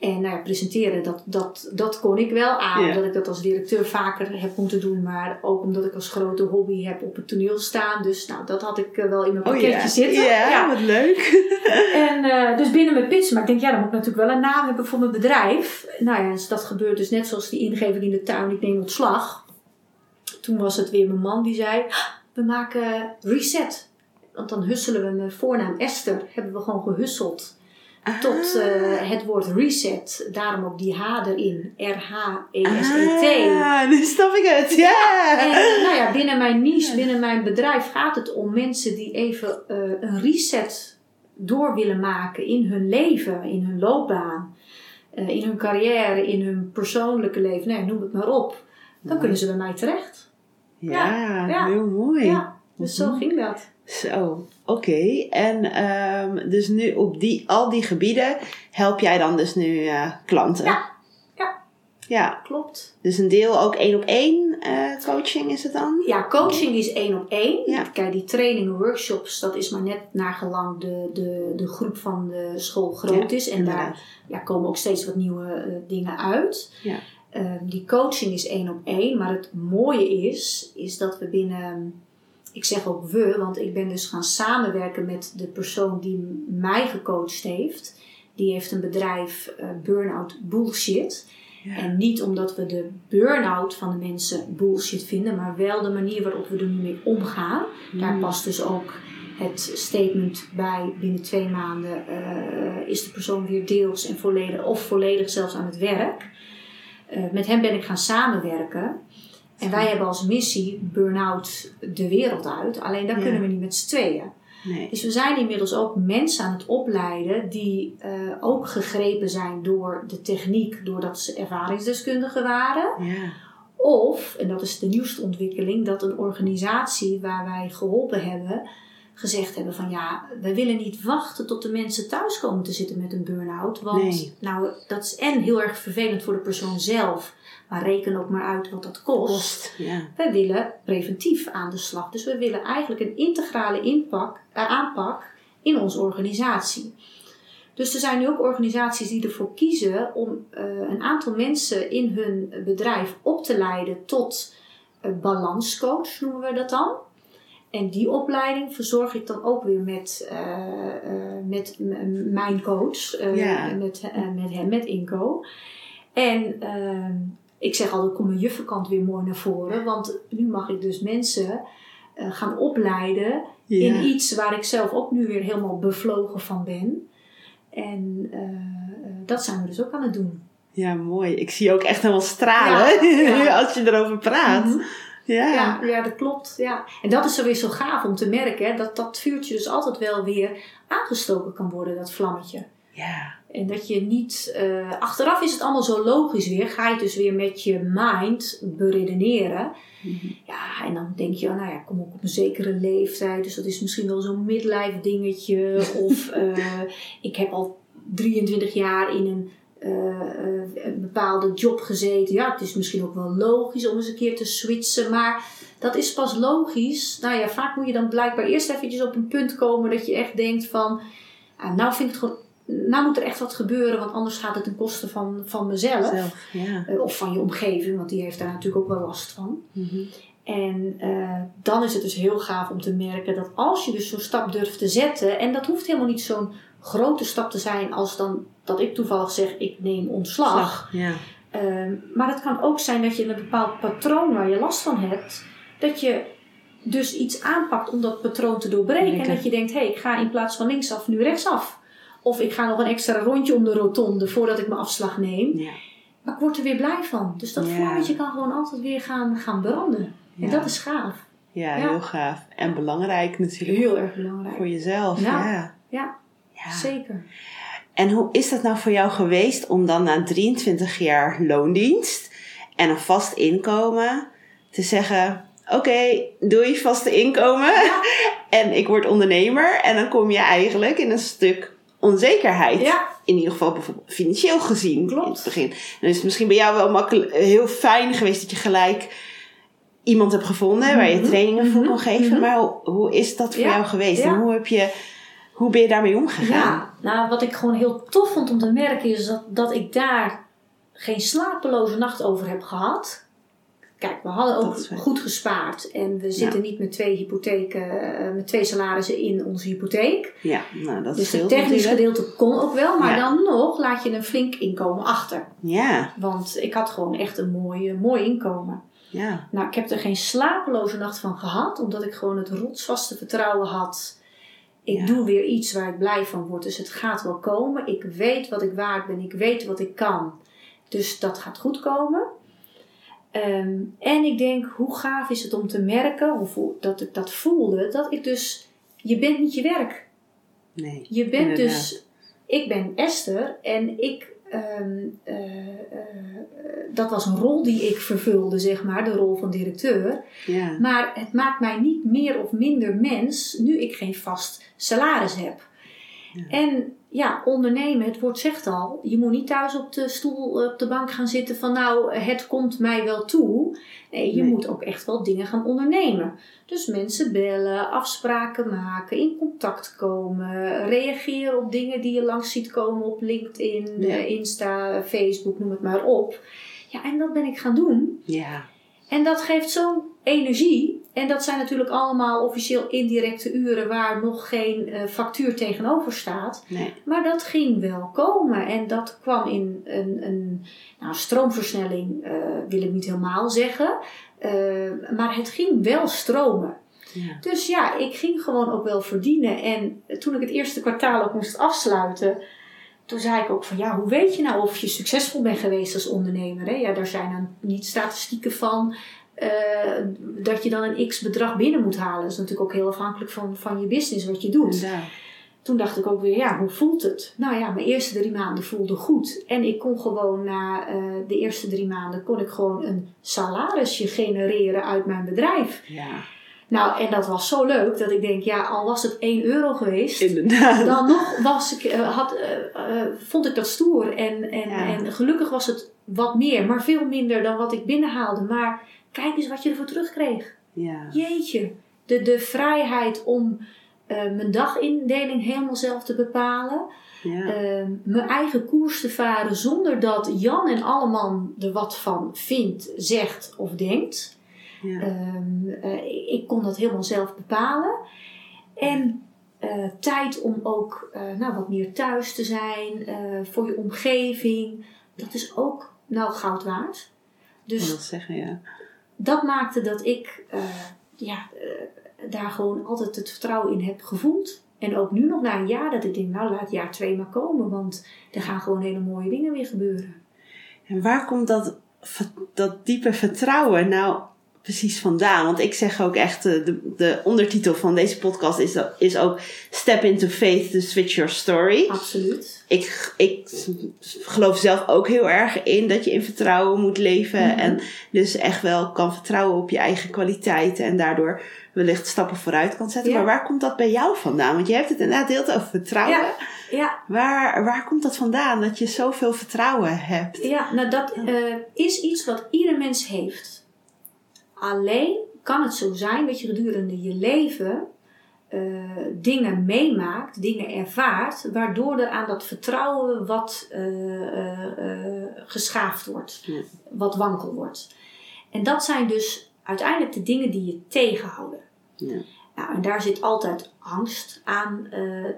En nou ja, presenteren, dat, dat, dat kon ik wel aan, omdat ik dat als directeur vaker heb moeten doen, maar ook omdat ik als grote hobby heb op het toneel staan. Dus nou, dat had ik eh, wel in mijn Oh pakketje zitten. Ja, wat leuk. En eh, dus binnen mijn pitch, maar ik denk, ja, dan moet ik natuurlijk wel een naam hebben voor mijn bedrijf. Nou ja, dus dat gebeurt dus net zoals die ingeving in de tuin, ik neem ontslag. Toen was het weer mijn man die zei, "Ah, we maken reset. Want dan husselen we mijn voornaam Esther, hebben we gewoon gehusseld tot eh, het woord reset. Daarom ook die H erin, R-H-E-S-E-T. Ah, nu snap ik het. Ja. En nou ja, binnen mijn niche, binnen mijn bedrijf gaat het om mensen die even eh, een reset door willen maken in hun leven, in hun loopbaan, eh, in hun carrière, in hun persoonlijke leven, nee, noem het maar op. Dan kunnen ze bij mij terecht. Ja, ja. heel mooi. Ja, dus zo ging dat. Zo, oké. En ehm, dus nu op die, al die gebieden help jij dan dus nu eh, klanten? Ja. Ja. Ja, Klopt. dus een deel ook één op één eh, coaching is het dan? Ja, coaching is één op één. Ja. Kijk, die trainingen, workshops, dat is maar net naar gelang de, de, de groep van de school groot Ja, is. En inderdaad. daar ja, komen ook steeds wat nieuwe eh, dingen uit. Ja. Ehm, die coaching is één op één. Maar het mooie is, is dat we binnen... Ik zeg ook we, want ik ben dus gaan samenwerken met de persoon die mij gecoacht heeft. Die heeft een bedrijf, eh Burnout Bullshit. Ja. En niet omdat we de burn-out van de mensen bullshit vinden, maar wel de manier waarop we er nu mee omgaan. Daar Hmm. past dus ook het statement bij binnen twee maanden eh, is de persoon weer deels en volledig of volledig zelfs aan het werk. Eh, met hem ben ik gaan samenwerken. En wij hebben als missie burn-out de wereld uit. Alleen dat Ja. kunnen we niet met z'n tweeën. Nee. Dus we zijn inmiddels ook mensen aan het opleiden die eh, ook gegrepen zijn door de techniek, doordat ze ervaringsdeskundigen waren. Ja. Of, en dat is de nieuwste ontwikkeling, dat een organisatie waar wij geholpen hebben, gezegd hebben van ja, we willen niet wachten tot de mensen thuis komen te zitten met een burn-out. Want Nee. nou, dat is en heel erg vervelend voor de persoon zelf, maar reken ook maar uit wat dat kost. Kost. Ja. Wij willen preventief aan de slag. Dus we willen eigenlijk een integrale inpak, eh, aanpak in onze organisatie. Dus er zijn nu ook organisaties die ervoor kiezen om eh, een aantal mensen in hun bedrijf op te leiden tot uh, balanscoach, noemen we dat dan. En die opleiding verzorg ik dan ook weer met, met mijn coach, Ja. met, met hem, met Inco. En ehm, ik zeg altijd, kom mijn juffenkant weer mooi naar voren. Want nu mag ik dus mensen eh, gaan opleiden in iets waar ik zelf ook nu weer helemaal bevlogen van ben. En eh, eh, dat zijn we dus ook aan het doen. ja, mooi. Ik zie ook echt helemaal stralen Ja, ja. als je erover praat. Mhm. Ja. Ja, ja, dat klopt. Ja. En dat is zo weer zo gaaf om te merken, hè, dat dat vuurtje dus altijd wel weer aangestoken kan worden, dat vlammetje. Ja. En dat je niet, eh, achteraf is het allemaal zo logisch weer, ga je dus weer met je mind beredeneren. Mhm. Ja, en dan denk je, oh, nou ja, ik kom ook op een zekere leeftijd, dus dat is misschien wel zo'n midlife dingetje. of eh, ik heb al 23 jaar in een eh, een bepaalde job gezeten. Ja, het is misschien ook wel logisch om eens een keer te switchen. Maar dat is pas logisch. Nou ja, vaak moet je dan blijkbaar eerst eventjes op een punt komen dat je echt denkt van... ah, nou vind ik het gewoon... Nou moet er echt wat gebeuren, want anders gaat het ten koste van, van mezelf. Zelf, ja. Eh, of van je omgeving, want die heeft daar natuurlijk ook wel last van. Mhm. En eh, dan is het dus heel gaaf om te merken dat als je dus zo'n stap durft te zetten, en dat hoeft helemaal niet zo'n grote stap te zijn als dan dat ik toevallig zeg ik neem ontslag. Slag, ja. Ehm, maar het kan ook zijn dat je een bepaald patroon waar je last van hebt, dat je dus iets aanpakt om dat patroon te doorbreken. En dat je denkt, hé, hey, ik ga in plaats van linksaf nu rechtsaf. Of ik ga nog een extra rondje om de rotonde voordat ik mijn afslag neem. Ja. Maar ik word er weer blij van. Dus dat vlammetje kan gewoon altijd weer gaan, gaan branden. En dat is gaaf. ja, heel gaaf. En belangrijk natuurlijk Heel erg belangrijk. voor jezelf. Ja. Ja. Zeker. En hoe is dat nou voor jou geweest om dan na 23 jaar loondienst en een vast inkomen te zeggen: Oké, doei vaste inkomen en ik word ondernemer. En dan kom je eigenlijk in een stuk onzekerheid. Ja, In ieder geval bijvoorbeeld financieel gezien Klopt. in het begin. Dan is het misschien bij jou wel makkelijk, heel fijn geweest dat je gelijk iemand hebt gevonden waar je Mhm. trainingen voor Mhm. kon geven. Mhm. Maar hoe, hoe is dat voor Ja. jou geweest? Ja. En hoe, heb je, hoe ben je daarmee omgegaan? ja. Nou, wat ik gewoon heel tof vond om te merken is dat, dat ik daar geen slapeloze nacht over heb gehad. Kijk, we hadden ook goed gespaard. En we zitten niet met twee hypotheken, eh, met twee salarissen in onze hypotheek. Ja, nou dat Dus het technisch natuurlijk. gedeelte kon ook wel, maar Ja. dan nog laat je een flink inkomen achter. Ja, Want ik had gewoon echt een mooi, mooi inkomen. ja, Nou, ik heb er geen slapeloze nacht van gehad, omdat ik gewoon het rotsvaste vertrouwen had. Ik Ja. doe weer iets waar ik blij van word, dus het gaat wel komen. Ik weet wat ik waard ben, ik weet wat ik kan. Dus dat gaat goed komen. Ehm, en ik denk, hoe gaaf is het om te merken, of dat ik dat voelde, dat ik dus, je bent niet je werk. nee. Je bent Inderdaad. dus, ik ben Esther en ik, ehm, eh, eh, dat was een rol die ik vervulde, zeg maar, de rol van directeur. Ja, Maar het maakt mij niet meer of minder mens nu ik geen vast salaris heb. Ja. En ja, ondernemen, het woord zegt al, je moet niet thuis op de stoel, op de bank gaan zitten van nou, het komt mij wel toe. Nee, je Nee. moet ook echt wel dingen gaan ondernemen. Dus mensen bellen, afspraken maken, in contact komen, reageren op dingen die je langs ziet komen op LinkedIn, eh, Insta, Facebook, noem het maar op. Ja, en dat ben ik gaan doen. ja, En dat geeft zo'n energie. En dat zijn natuurlijk allemaal officieel indirecte uren waar nog geen eh, factuur tegenover staat. nee. Maar dat ging wel komen. En dat kwam in een, een nou, stroomversnelling, eh, wil ik niet helemaal zeggen. Eh, maar het ging wel stromen. Ja. Dus ja, ik ging gewoon ook wel verdienen. En toen ik het eerste kwartaal ook moest afsluiten, toen zei ik ook van ja, hoe weet je nou of je succesvol bent geweest als ondernemer? Hè? Ja, daar zijn dan niet statistieken van eh, dat je dan een x bedrag binnen moet halen. Dat is natuurlijk ook heel afhankelijk van, van je business, wat je doet. Toen dacht ik ook weer, ja, hoe voelt het? Nou ja, mijn eerste drie maanden voelde goed. En ik kon gewoon na eh, de eerste drie maanden kon ik gewoon een salarisje genereren uit mijn bedrijf. Ja, Nou, en dat was zo leuk dat ik denk, ja, al was het 1 euro geweest, inderdaad. dan nog was ik, eh, had, vond ik dat stoer. En, en, Ja. en gelukkig was het wat meer, maar veel minder dan wat ik binnenhaalde. Maar kijk eens wat je ervoor terugkreeg. Ja, Jeetje, de, de vrijheid om eh, mijn dagindeling helemaal zelf te bepalen. ja, eh, mijn eigen koers te varen zonder dat Jan en Alleman er wat van vindt, zegt of denkt. ja. Ehm, eh, ik kon dat helemaal zelf bepalen. En eh, tijd om ook nou, wat meer thuis te zijn, voor je omgeving. Dat is ook nou goud waard. Ik Dus wil zeggen, ja. Dat maakte dat ik eh, ja, eh, daar gewoon altijd het vertrouwen in heb gevoeld. En ook nu nog na een jaar dat ik denk, nou laat jaar twee maar komen. Want er gaan gewoon hele mooie dingen weer gebeuren. En waar komt dat, dat diepe vertrouwen nou precies vandaan? Want ik zeg ook echt, eh, de, de ondertitel van deze podcast is, is ook Step into Faith to Switch Your Story. Absoluut. Ik, ik geloof zelf ook heel erg in dat je in vertrouwen moet leven. Mhm. En dus echt wel kan vertrouwen op je eigen kwaliteiten. En daardoor wellicht stappen vooruit kan zetten. Ja. Maar waar komt dat bij jou vandaan? Want je hebt het inderdaad deelt over vertrouwen. Ja. Ja, Waar, waar komt dat vandaan dat je zoveel vertrouwen hebt? Ja, nou dat eh, is iets wat ieder mens heeft. Alleen kan het zo zijn dat je gedurende je leven eh, dingen meemaakt, dingen ervaart, waardoor er aan dat vertrouwen wat eh, eh, geschaafd wordt, Ja. wat wankel wordt. En dat zijn dus uiteindelijk de dingen die je tegenhouden. Ja. Nou, en daar zit altijd angst aan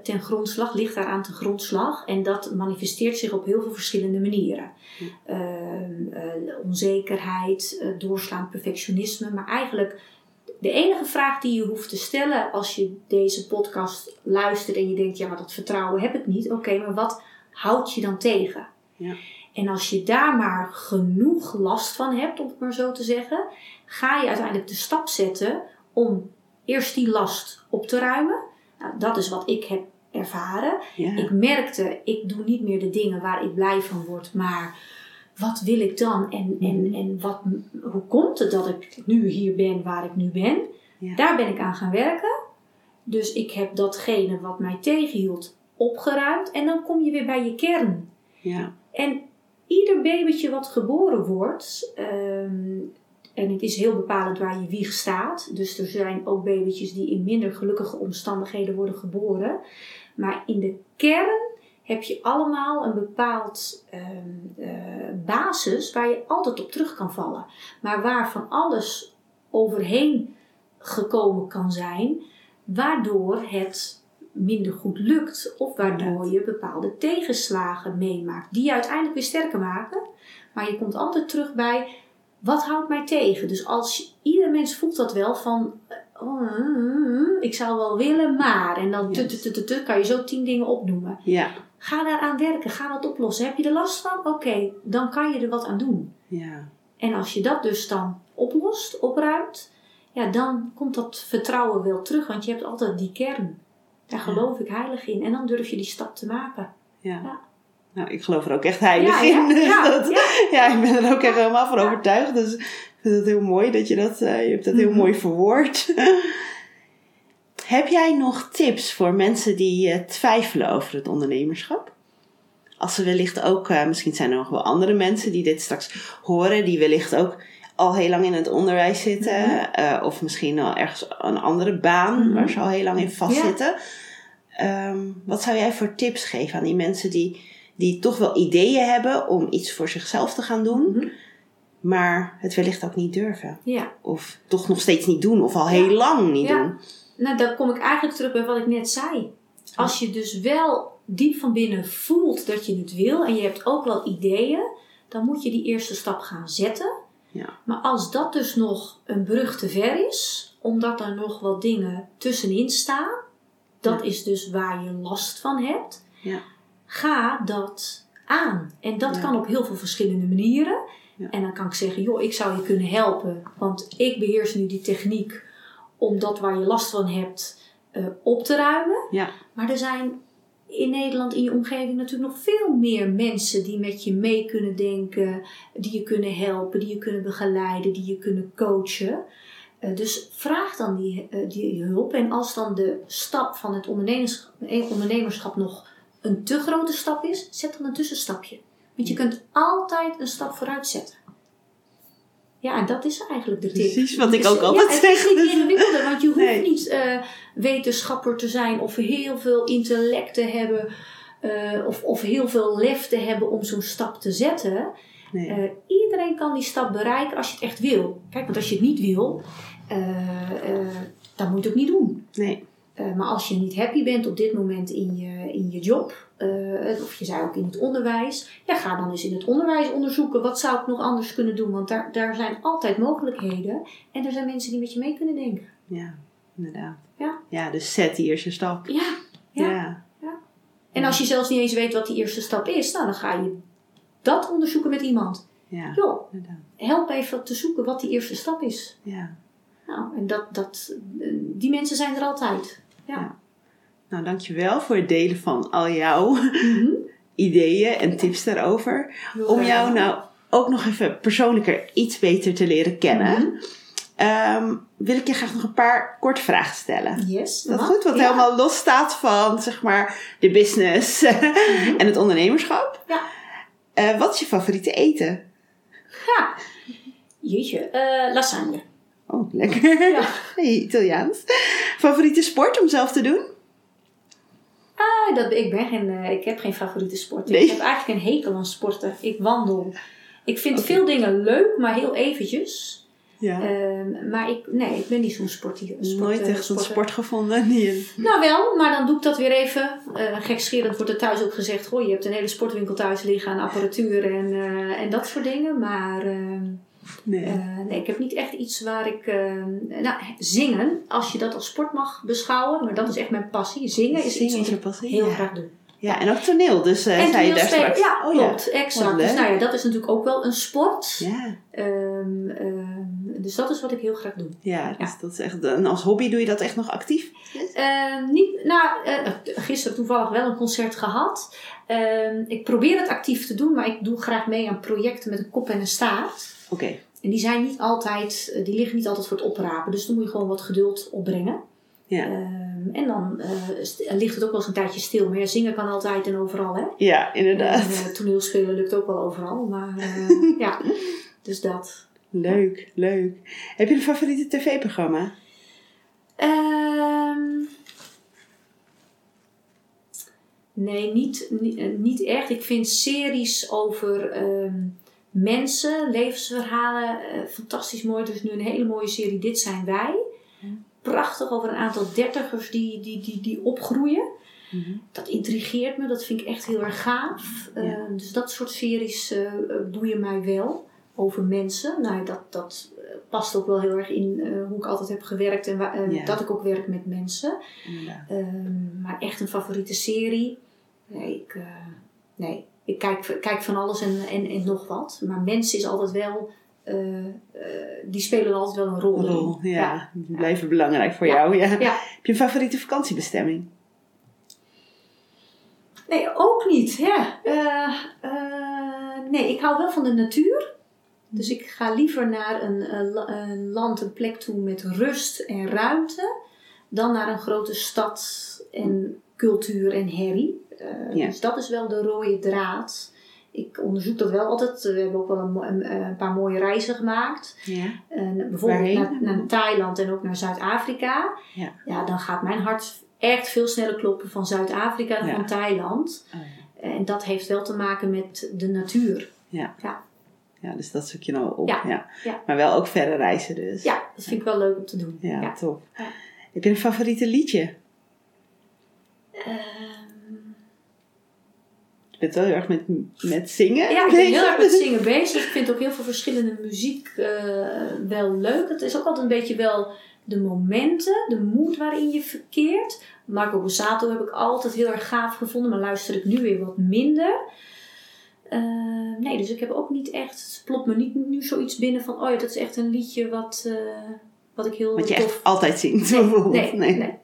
ten grondslag, ligt daar aan ten grondslag. En dat manifesteert zich op heel veel verschillende manieren. Eh, onzekerheid, eh, doorslaand perfectionisme. Maar eigenlijk de enige vraag die je hoeft te stellen als je deze podcast luistert en je denkt, ja, maar dat vertrouwen heb ik niet. Oké, maar wat houdt je dan tegen? Ja. En als je daar maar genoeg last van hebt, om het maar zo te zeggen, ga je uiteindelijk de stap zetten om eerst die last op te ruimen. Nou, dat is wat ik heb ervaren. Ja. Ik merkte, ik doe niet meer de dingen waar ik blij van word, maar wat wil ik dan? En, en, en wat, hoe komt het dat ik nu hier ben waar ik nu ben? Ja. Daar ben ik aan gaan werken. Dus ik heb datgene wat mij tegenhield opgeruimd. En dan kom je weer bij je kern. ja. En ieder babytje wat geboren wordt, ehm, en het is heel bepalend waar je wieg staat. Dus er zijn ook babytjes die in minder gelukkige omstandigheden worden geboren. Maar in de kern heb je allemaal een bepaald ehm, eh, basis waar je altijd op terug kan vallen. Maar waar van alles overheen gekomen kan zijn, waardoor het minder goed lukt of waardoor je bepaalde tegenslagen meemaakt die je uiteindelijk weer sterker maken. Maar je komt altijd terug bij wat houdt mij tegen. Dus als ieder mens voelt dat wel van oh, mm, ik zou wel willen, maar en dan kan je zo tien dingen opnoemen. Ja. Ga daaraan werken, ga dat oplossen. Heb je er last van? Oké, dan kan je er wat aan doen. Ja. En als je dat dus dan oplost, opruimt, ja, dan komt dat vertrouwen wel terug, want je hebt altijd die kern. Daar Ja. geloof ik heilig in. En dan durf je die stap te maken. Ja. Ja. Nou, ik geloof er ook echt heilig Ja, in. ja, Dus ja, dat, ja. ik ben er ook echt helemaal van overtuigd. Dus ik vind het heel mooi dat je dat, eh, je hebt dat heel Mhm. mooi verwoord. Heb jij nog tips voor mensen die eh, twijfelen over het ondernemerschap? Als ze wellicht ook, eh, misschien zijn er nog wel andere mensen die dit straks horen, die wellicht ook al heel lang in het onderwijs zitten, Mhm. eh, of misschien al ergens een andere baan Mhm. waar ze al heel lang in vastzitten. Ehm, wat zou jij voor tips geven aan die mensen die, die toch wel ideeën hebben om iets voor zichzelf te gaan doen, Mhm. maar het wellicht ook niet durven? Ja, Of toch nog steeds niet doen, of al heel lang niet Ja. doen? Nou dan kom ik eigenlijk terug bij wat ik net zei. Als je dus wel diep van binnen voelt dat je het wil en je hebt ook wel ideeën, dan moet je die eerste stap gaan zetten. Ja. Maar als dat dus nog een brug te ver is, omdat er nog wat dingen tussenin staan, dat Ja. is dus waar je last van hebt, Ja. ga dat aan. En dat kan op heel veel verschillende manieren. En dan kan ik zeggen, joh, ik zou je kunnen helpen, want ik beheers nu die techniek om dat waar je last van hebt eh, op te ruimen. Ja. Maar er zijn in Nederland, in je omgeving, natuurlijk nog veel meer mensen die met je mee kunnen denken, die je kunnen helpen, die je kunnen begeleiden, die je kunnen coachen. Eh, dus vraag dan die, eh, die hulp. En als dan de stap van het ondernemerschap, ondernemerschap nog een te grote stap is, zet dan een tussenstapje. Want je kunt altijd een stap vooruit zetten. Ja, en dat is eigenlijk de tip. Precies wat ik Dus, ook ja, altijd het zeg. is niet Dus- ingewikkelder, want je hoeft Nee. niet eh, wetenschapper te zijn of heel veel intellect te hebben eh, of, of heel veel lef te hebben om zo'n stap te zetten. Nee. Eh, iedereen kan die stap bereiken als je het echt wil. Kijk, want als je het niet wil, eh, eh, dan moet je het ook niet doen. nee. Eh, maar als je niet happy bent op dit moment in je, in je job, eh, of je zei ook in het onderwijs, ja, ga dan eens in het onderwijs onderzoeken wat zou ik nog anders kunnen doen. Want daar, daar zijn altijd mogelijkheden en er zijn mensen die met je mee kunnen denken. Ja, inderdaad. Ja. Ja, dus zet die eerste stap. Ja, ja. Ja. En als je zelfs niet eens weet wat die eerste stap is, nou, dan ga je dat onderzoeken met iemand. Ja, Joh, inderdaad. help even te zoeken wat die eerste stap is. Ja. Nou, en dat, dat, eh, die mensen zijn er altijd. Ja. Nou, dankjewel voor het delen van al jouw Mhm. ideeën en tips daarover. Heel Om jou nou ook nog even persoonlijker iets beter te leren kennen. Mhm. ehm, wil ik je graag nog een paar korte vragen stellen. Yes. Dat goed? Wat Ja. helemaal los staat van, zeg maar, de business en het ondernemerschap. Ja. Eh, wat is je favoriete eten? Ja. Jeetje. eh, lasagne. Oh, lekker. Ja. Hey, Italiaans. Favoriete sport om zelf te doen? Ah, dat, ik, ben geen, eh, ik heb geen favoriete sport. Nee. Ik heb eigenlijk een hekel aan sporten. Ik wandel. Ik vind veel dingen leuk, maar heel eventjes. Ja. Ehm, maar ik, nee, ik ben niet zo'n sportie. Sport, Nooit eh, echt sporter. sport gevonden. je- Nou wel, maar dan doe ik dat weer even. Eh gekscherend wordt er thuis ook gezegd: goh, je hebt een hele sportwinkel thuis liggen aan apparatuur en, en dat soort dingen. Maar ehm, Nee. eh, nee, ik heb niet echt iets waar ik. ehm, nou, zingen, als je dat als sport mag beschouwen, maar dat is echt mijn passie. Zingen is Zingen iets wat passie, heel ja. graag doe. Ja, en ook toneel. Dus eh en zei je daar straks. ja, Oh, klopt, exact. Dus nou ja, dat is natuurlijk ook wel een sport. Ja, Ehm, ehm, dus dat is wat ik heel graag doe. ja, dus dat is echt. En als hobby doe je dat echt nog actief? Ehm, niet, nou, eh, gisteren toevallig wel een concert gehad. Ehm, ik probeer het actief te doen, maar ik doe graag mee aan projecten met een kop en een staart. Oké. En die zijn niet altijd, eh, die liggen niet altijd voor het oprapen. Dus dan moet je gewoon wat geduld opbrengen. Ja. Ehm, en dan eh, st- ligt het ook wel eens een tijdje stil. Maar ja, zingen kan altijd en overal, hè? Ja, En inderdaad. eh, toneelspelen lukt ook wel overal. Maar eh, ja, dus dat. Leuk, leuk. Heb je een favoriete tv-programma? Ehm, nee, niet, niet, eh, niet echt. Ik vind series over ehm, mensen, levensverhalen eh, fantastisch mooi. Er is nu een hele mooie serie Dit zijn wij. Prachtig over een aantal dertigers die, die, die, die opgroeien. Dat intrigeert me, dat vind ik echt heel erg gaaf. Ja. Eh, dus dat soort series eh, boeien mij wel. Over mensen. Nou, dat, dat past ook wel heel erg in eh, hoe ik altijd heb gewerkt en eh, Ja. dat ik ook werk met mensen. Ehm, maar echt een favoriete serie? Nee, ik, eh, nee. ik kijk, kijk van alles en, en, en nog wat. Maar mensen is altijd wel, die spelen altijd wel een rol. Een in. rol, ja. Ja. Die blijven belangrijk voor jou. Ja. Ja. Heb je een favoriete vakantiebestemming? Nee, ook niet. Ja. Nee, ik hou wel van de natuur. Dus ik ga liever naar een, een la- een land, een plek toe met rust en ruimte. Dan naar een grote stad en cultuur en herrie. Eh, Ja. Dus dat is wel de rode draad. Ik onderzoek dat wel altijd. We hebben ook wel een, mo- een, een paar mooie reizen gemaakt. Ja. Bijvoorbeeld naar, naar Thailand en ook naar Zuid-Afrika. Ja. ja, dan gaat mijn hart echt veel sneller kloppen van Zuid-Afrika dan Ja. van Thailand. Oh, ja. En dat heeft wel te maken met de natuur. Ja. Ja. Dus dat zoek je nou op. Ja. Ja. Ja. Maar wel ook verre reizen dus. Ja, dat vind ik wel leuk om te doen. Ja, Ja. top. Ja. Heb je een favoriete liedje? Ehm, Je bent wel heel erg met, met zingen ja, ik ben heel erg met zingen bezig. Ik vind ook heel veel verschillende muziek eh, wel leuk. Het is ook altijd een beetje wel de momenten, de moed waarin je verkeert. Marco Borsato heb ik altijd heel erg gaaf gevonden, maar luister ik nu weer wat minder. Eh, nee, dus ik heb ook niet echt, het plopt me niet nu zoiets binnen van, oh ja, dat is echt een liedje wat, eh, wat ik heel Wat je tof echt altijd zingt, Nee, bijvoorbeeld. nee, Nee. nee.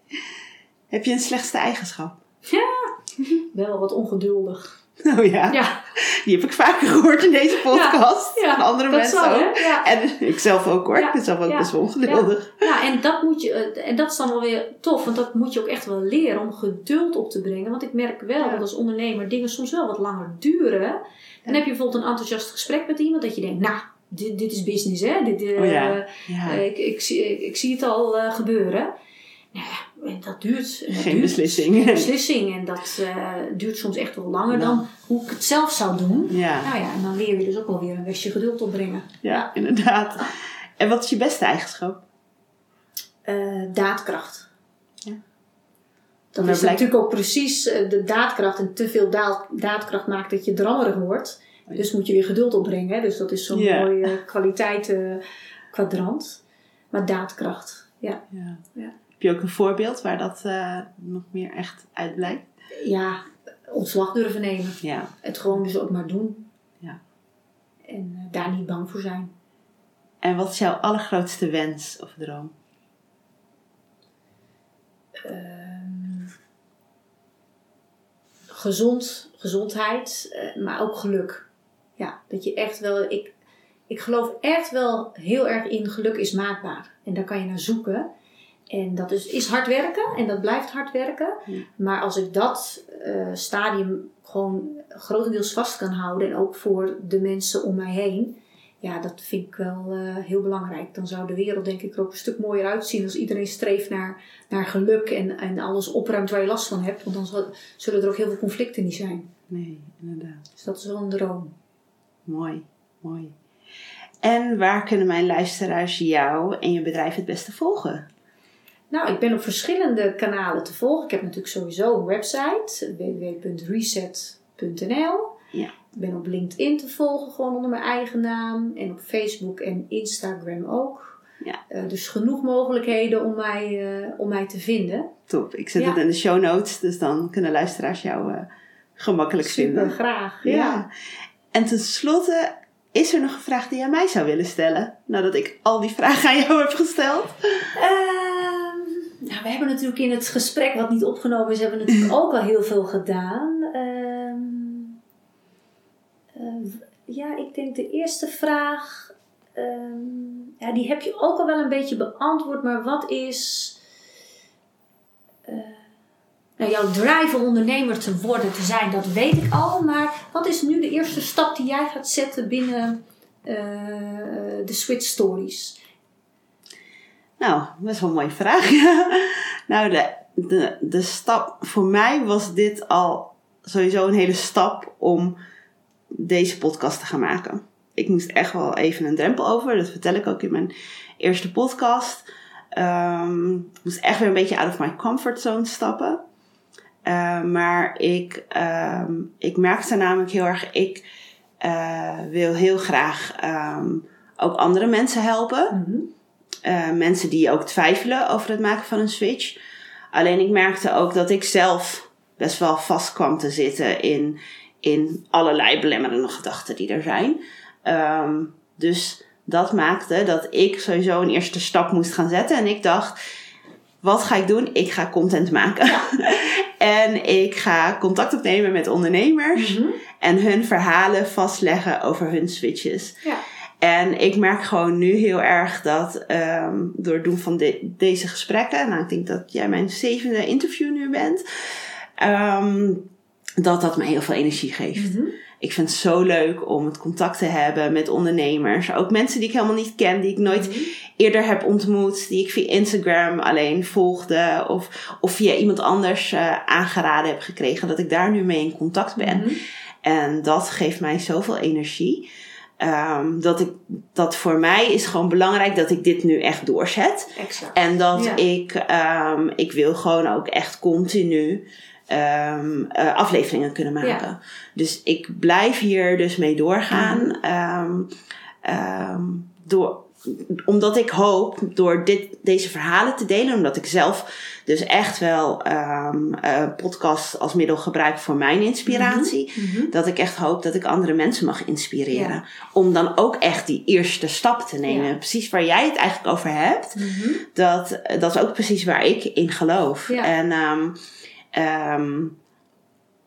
Heb je een slechtste eigenschap? Wel wat ongeduldig. Oh ja, Ja, die heb ik vaker gehoord in deze podcast. ja, Van andere mensen zal, ook. En ik zelf ook hoor. Ik ben zelf ook best wel ongeduldig. Ja, en dat, moet je, eh, en dat is dan wel weer tof, want dat moet je ook echt wel leren om geduld op te brengen. Want ik merk wel dat als ondernemer dingen soms wel wat langer duren. Dan heb je bijvoorbeeld een enthousiast gesprek met iemand dat je denkt, nou, dit, dit is business hè. Dit, eh, Oh. Ja. eh, ik, ik, zie, ik, ik zie het al eh, gebeuren. Nou ja, en dat duurt. En dat Geen duurt. beslissing. Geen beslissing. En dat eh, duurt soms echt wel langer Nou. dan hoe ik het zelf zou doen. Ja, Nou ja, en dan leer je dus ook wel weer een westje geduld opbrengen. ja, inderdaad. En wat is je beste eigenschap? Eh, daadkracht. Ja. Dat Maar is blijkt- natuurlijk ook precies eh, de daadkracht. En te veel daad, daadkracht maakt dat je drammerig wordt. Oh ja. Dus moet je weer geduld opbrengen. Hè? Dus dat is zo'n Ja. mooi eh, kwaliteitenkwadrant. maar daadkracht, ja. Ja. Heb je ook een voorbeeld waar dat eh, nog meer echt uit blijkt? Ja, ontslag durven nemen. Ja. Het gewoon dus ook maar doen. Ja. En eh, daar niet bang voor zijn. En wat is jouw allergrootste wens of droom? Ehm, gezond, gezondheid, eh, maar ook geluk. Ja, dat je echt wel. Ik, ik geloof echt wel heel erg in geluk is maakbaar. En daar kan je naar zoeken. En dat is, is hard werken en dat blijft hard werken. Ja. Maar als ik dat eh, stadium gewoon grotendeels vast kan houden en ook voor de mensen om mij heen, ja, dat vind ik wel eh, heel belangrijk. Dan zou de wereld denk ik er ook een stuk mooier uitzien als iedereen streeft naar, naar geluk en, en alles opruimt waar je last van hebt. Want dan zullen er ook heel veel conflicten niet zijn. Nee, inderdaad. Dus dat is wel een droom. Mooi, mooi. En waar kunnen mijn luisteraars jou en je bedrijf het beste volgen? Nou, ik ben op verschillende kanalen te volgen. Ik heb natuurlijk sowieso een website, www.reset.nl. Ja. Ik ben op LinkedIn te volgen, gewoon onder mijn eigen naam. En op Facebook en Instagram ook. Ja. Eh, dus genoeg mogelijkheden om mij, eh, om mij te vinden. Top. Ik zet Ja. het in de show notes, dus dan kunnen luisteraars jou eh, gemakkelijk Super, vinden. graag. Ja. Ja. En tenslotte, is er nog een vraag die jij mij zou willen stellen? Nadat ik al die vragen aan jou heb gesteld. Ehm, nou, we hebben natuurlijk in het gesprek wat niet opgenomen is, hebben we natuurlijk ook al heel veel gedaan. Ehm, eh, ja, ik denk de eerste vraag, ehm, ja, die heb je ook al wel een beetje beantwoord, maar wat is eh, nou, jouw drive om ondernemer te worden, te zijn, dat weet ik al, maar wat is nu de eerste stap die jij gaat zetten binnen eh, de Switch Stories? Nou, best wel een mooie vraag. nou, de, de, de stap voor mij was dit al sowieso een hele stap om deze podcast te gaan maken. Ik moest echt wel even een drempel over. Dat vertel ik ook in mijn eerste podcast. Ehm, ik moest echt weer een beetje out of my comfort zone stappen. Eh, maar ik, ehm, ik merkte namelijk heel erg, ik eh, wil heel graag ehm, ook andere mensen helpen. Mhm. Eh, mensen die ook twijfelen over het maken van een switch. Alleen ik merkte ook dat ik zelf best wel vast kwam te zitten in, in allerlei belemmerende gedachten die er zijn. Ehm, dus dat maakte dat ik sowieso een eerste stap moest gaan zetten. En ik dacht, wat ga ik doen? Ik ga content maken. en ik ga contact opnemen met ondernemers. Mhm. En hun verhalen vastleggen over hun switches. Ja. En ik merk gewoon nu heel erg dat ehm, door het doen van de- deze gesprekken, nou ik denk dat jij mijn zevende interview nu bent, ehm, dat dat me heel veel energie geeft. Mhm. Ik vind het zo leuk om het contact te hebben met ondernemers. Ook mensen die ik helemaal niet ken, die ik nooit Mhm. eerder heb ontmoet, die ik via Instagram alleen volgde of, of via iemand anders eh, aangeraden heb gekregen, dat ik daar nu mee in contact ben. Mhm. En dat geeft mij zoveel energie. Ehm, dat, ik, dat voor mij is gewoon belangrijk dat ik dit nu echt doorzet. Exact. En dat Ja. ik, ehm, ik wil gewoon ook echt continu eh, afleveringen kunnen maken. Ja. Dus ik blijf hier dus mee doorgaan. Mhm. Door, omdat ik hoop door dit, deze verhalen te delen, omdat ik zelf dus echt wel ehm eh, podcast als middel gebruik voor mijn inspiratie. Mhm. Dat ik echt hoop dat ik andere mensen mag inspireren. Ja. Om dan ook echt die eerste stap te nemen. Ja. Precies waar jij het eigenlijk over hebt. Mhm. Dat, dat is ook precies waar ik in geloof. Ja. En ehm, ehm,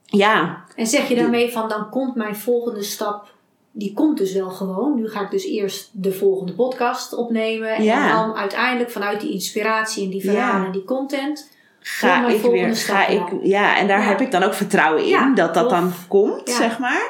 ja, En zeg je daarmee van dan komt mijn volgende stap, die komt dus wel gewoon. Nu ga ik dus eerst de volgende podcast opnemen. Ja. En dan uiteindelijk vanuit die inspiratie en die verhalen en die content. Ga ik weer. Ga ik, ja, en daar Ja. heb ik dan ook vertrouwen in Ja, dat dat dan komt, Ja. zeg maar.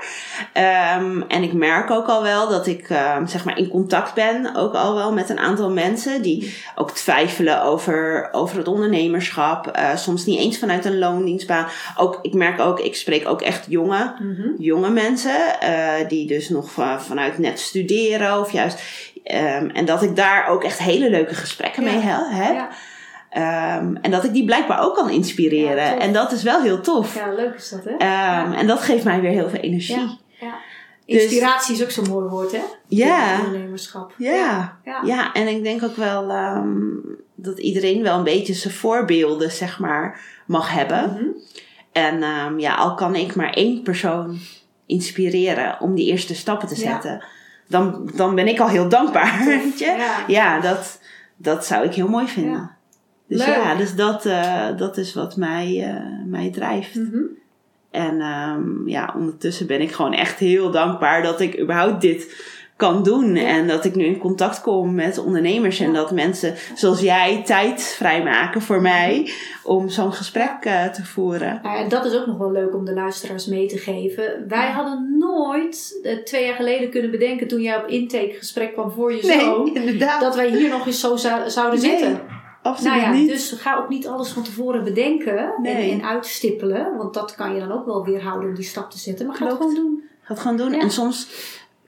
Ehm, en ik merk ook al wel dat ik ehm, zeg maar in contact ben, ook al wel met een aantal mensen die ook twijfelen over, over het ondernemerschap. Eh, soms niet eens vanuit een loondienstbaan. Ook, ik merk ook, ik spreek ook echt jonge Mhm. jonge mensen eh, die dus nog van, vanuit net studeren of juist. ehm, en dat ik daar ook echt hele leuke gesprekken mee he- heb. Ehm, en dat ik die blijkbaar ook kan inspireren. Ja, en dat is wel heel tof. ja, leuk is dat hè? Ehm, En dat geeft mij weer heel veel energie. Ja. ja. Dus- Inspiratie is ook zo'n mooi woord hè? Ja. Ondernemerschap. Ja. Ja. Ja, en ik denk ook wel ehm, dat iedereen wel een beetje zijn voorbeelden, zeg maar, mag hebben. Mhm. En ja, al kan ik maar één persoon inspireren om die eerste stappen te zetten, dan, dan ben ik al heel dankbaar. Weet je? Ja. Ja, dat, dat zou ik heel mooi vinden. Ja. Dus Leuk. ja, dus dat, eh, dat is wat mij, eh, mij drijft. Mhm. En ehm, ja, ondertussen ben ik gewoon echt heel dankbaar dat ik überhaupt dit kan doen. En dat ik nu in contact kom met ondernemers. En dat mensen zoals jij tijd vrijmaken voor mij om zo'n gesprek eh, te voeren. Ja, en dat is ook nog wel leuk om de luisteraars mee te geven. Wij hadden nooit twee jaar geleden kunnen bedenken toen jij op intakegesprek kwam voor je zoon. Inderdaad. Dat wij hier nog eens zo zou- zouden Nee, zitten. Absoluut Nou ja, niet. dus ga ook niet alles van tevoren bedenken Nee. en, en uitstippelen. Want dat kan je dan ook wel weerhouden om die stap te zetten. Maar ga het gewoon doen. Ga het gewoon doen. Ja. En soms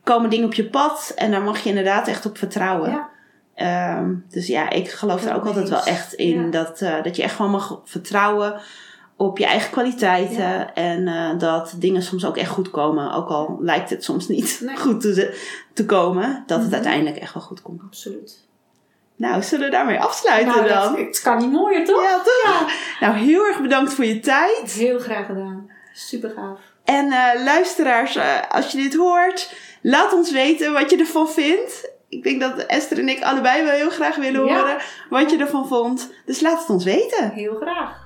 komen dingen op je pad en daar mag je inderdaad echt op vertrouwen. Ja. Ehm, dus ja, ik geloof er ook altijd wel echt in dat, eh, dat je echt gewoon mag vertrouwen op je eigen kwaliteiten. Ja. En eh, dat dingen soms ook echt goed komen. Ook al lijkt het soms niet Nee. goed te, te komen. Dat het Mhm. uiteindelijk echt wel goed komt. Absoluut. Nou, zullen we daarmee afsluiten Nou, dan? dat, het kan niet mooier, toch? Ja, toch? Nou, heel erg bedankt voor je tijd. Heel graag gedaan. Super gaaf. En eh, luisteraars, eh, als je dit hoort, laat ons weten wat je ervan vindt. Ik denk dat Esther en ik allebei wel heel graag willen Ja. horen wat je ervan vond. Dus laat het ons weten. Heel graag.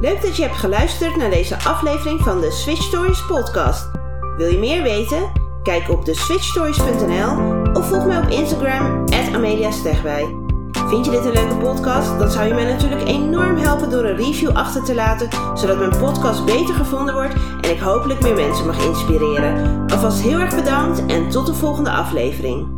Leuk dat je hebt geluisterd naar deze aflevering van de Switch Stories podcast. Wil je meer weten? Kijk op de switchstories.nl of volg mij op Instagram Amelia Stegwij. Vind je dit een leuke podcast? Dan zou je mij natuurlijk enorm helpen door een review achter te laten, zodat mijn podcast beter gevonden wordt en ik hopelijk meer mensen mag inspireren. Alvast heel erg bedankt en tot de volgende aflevering.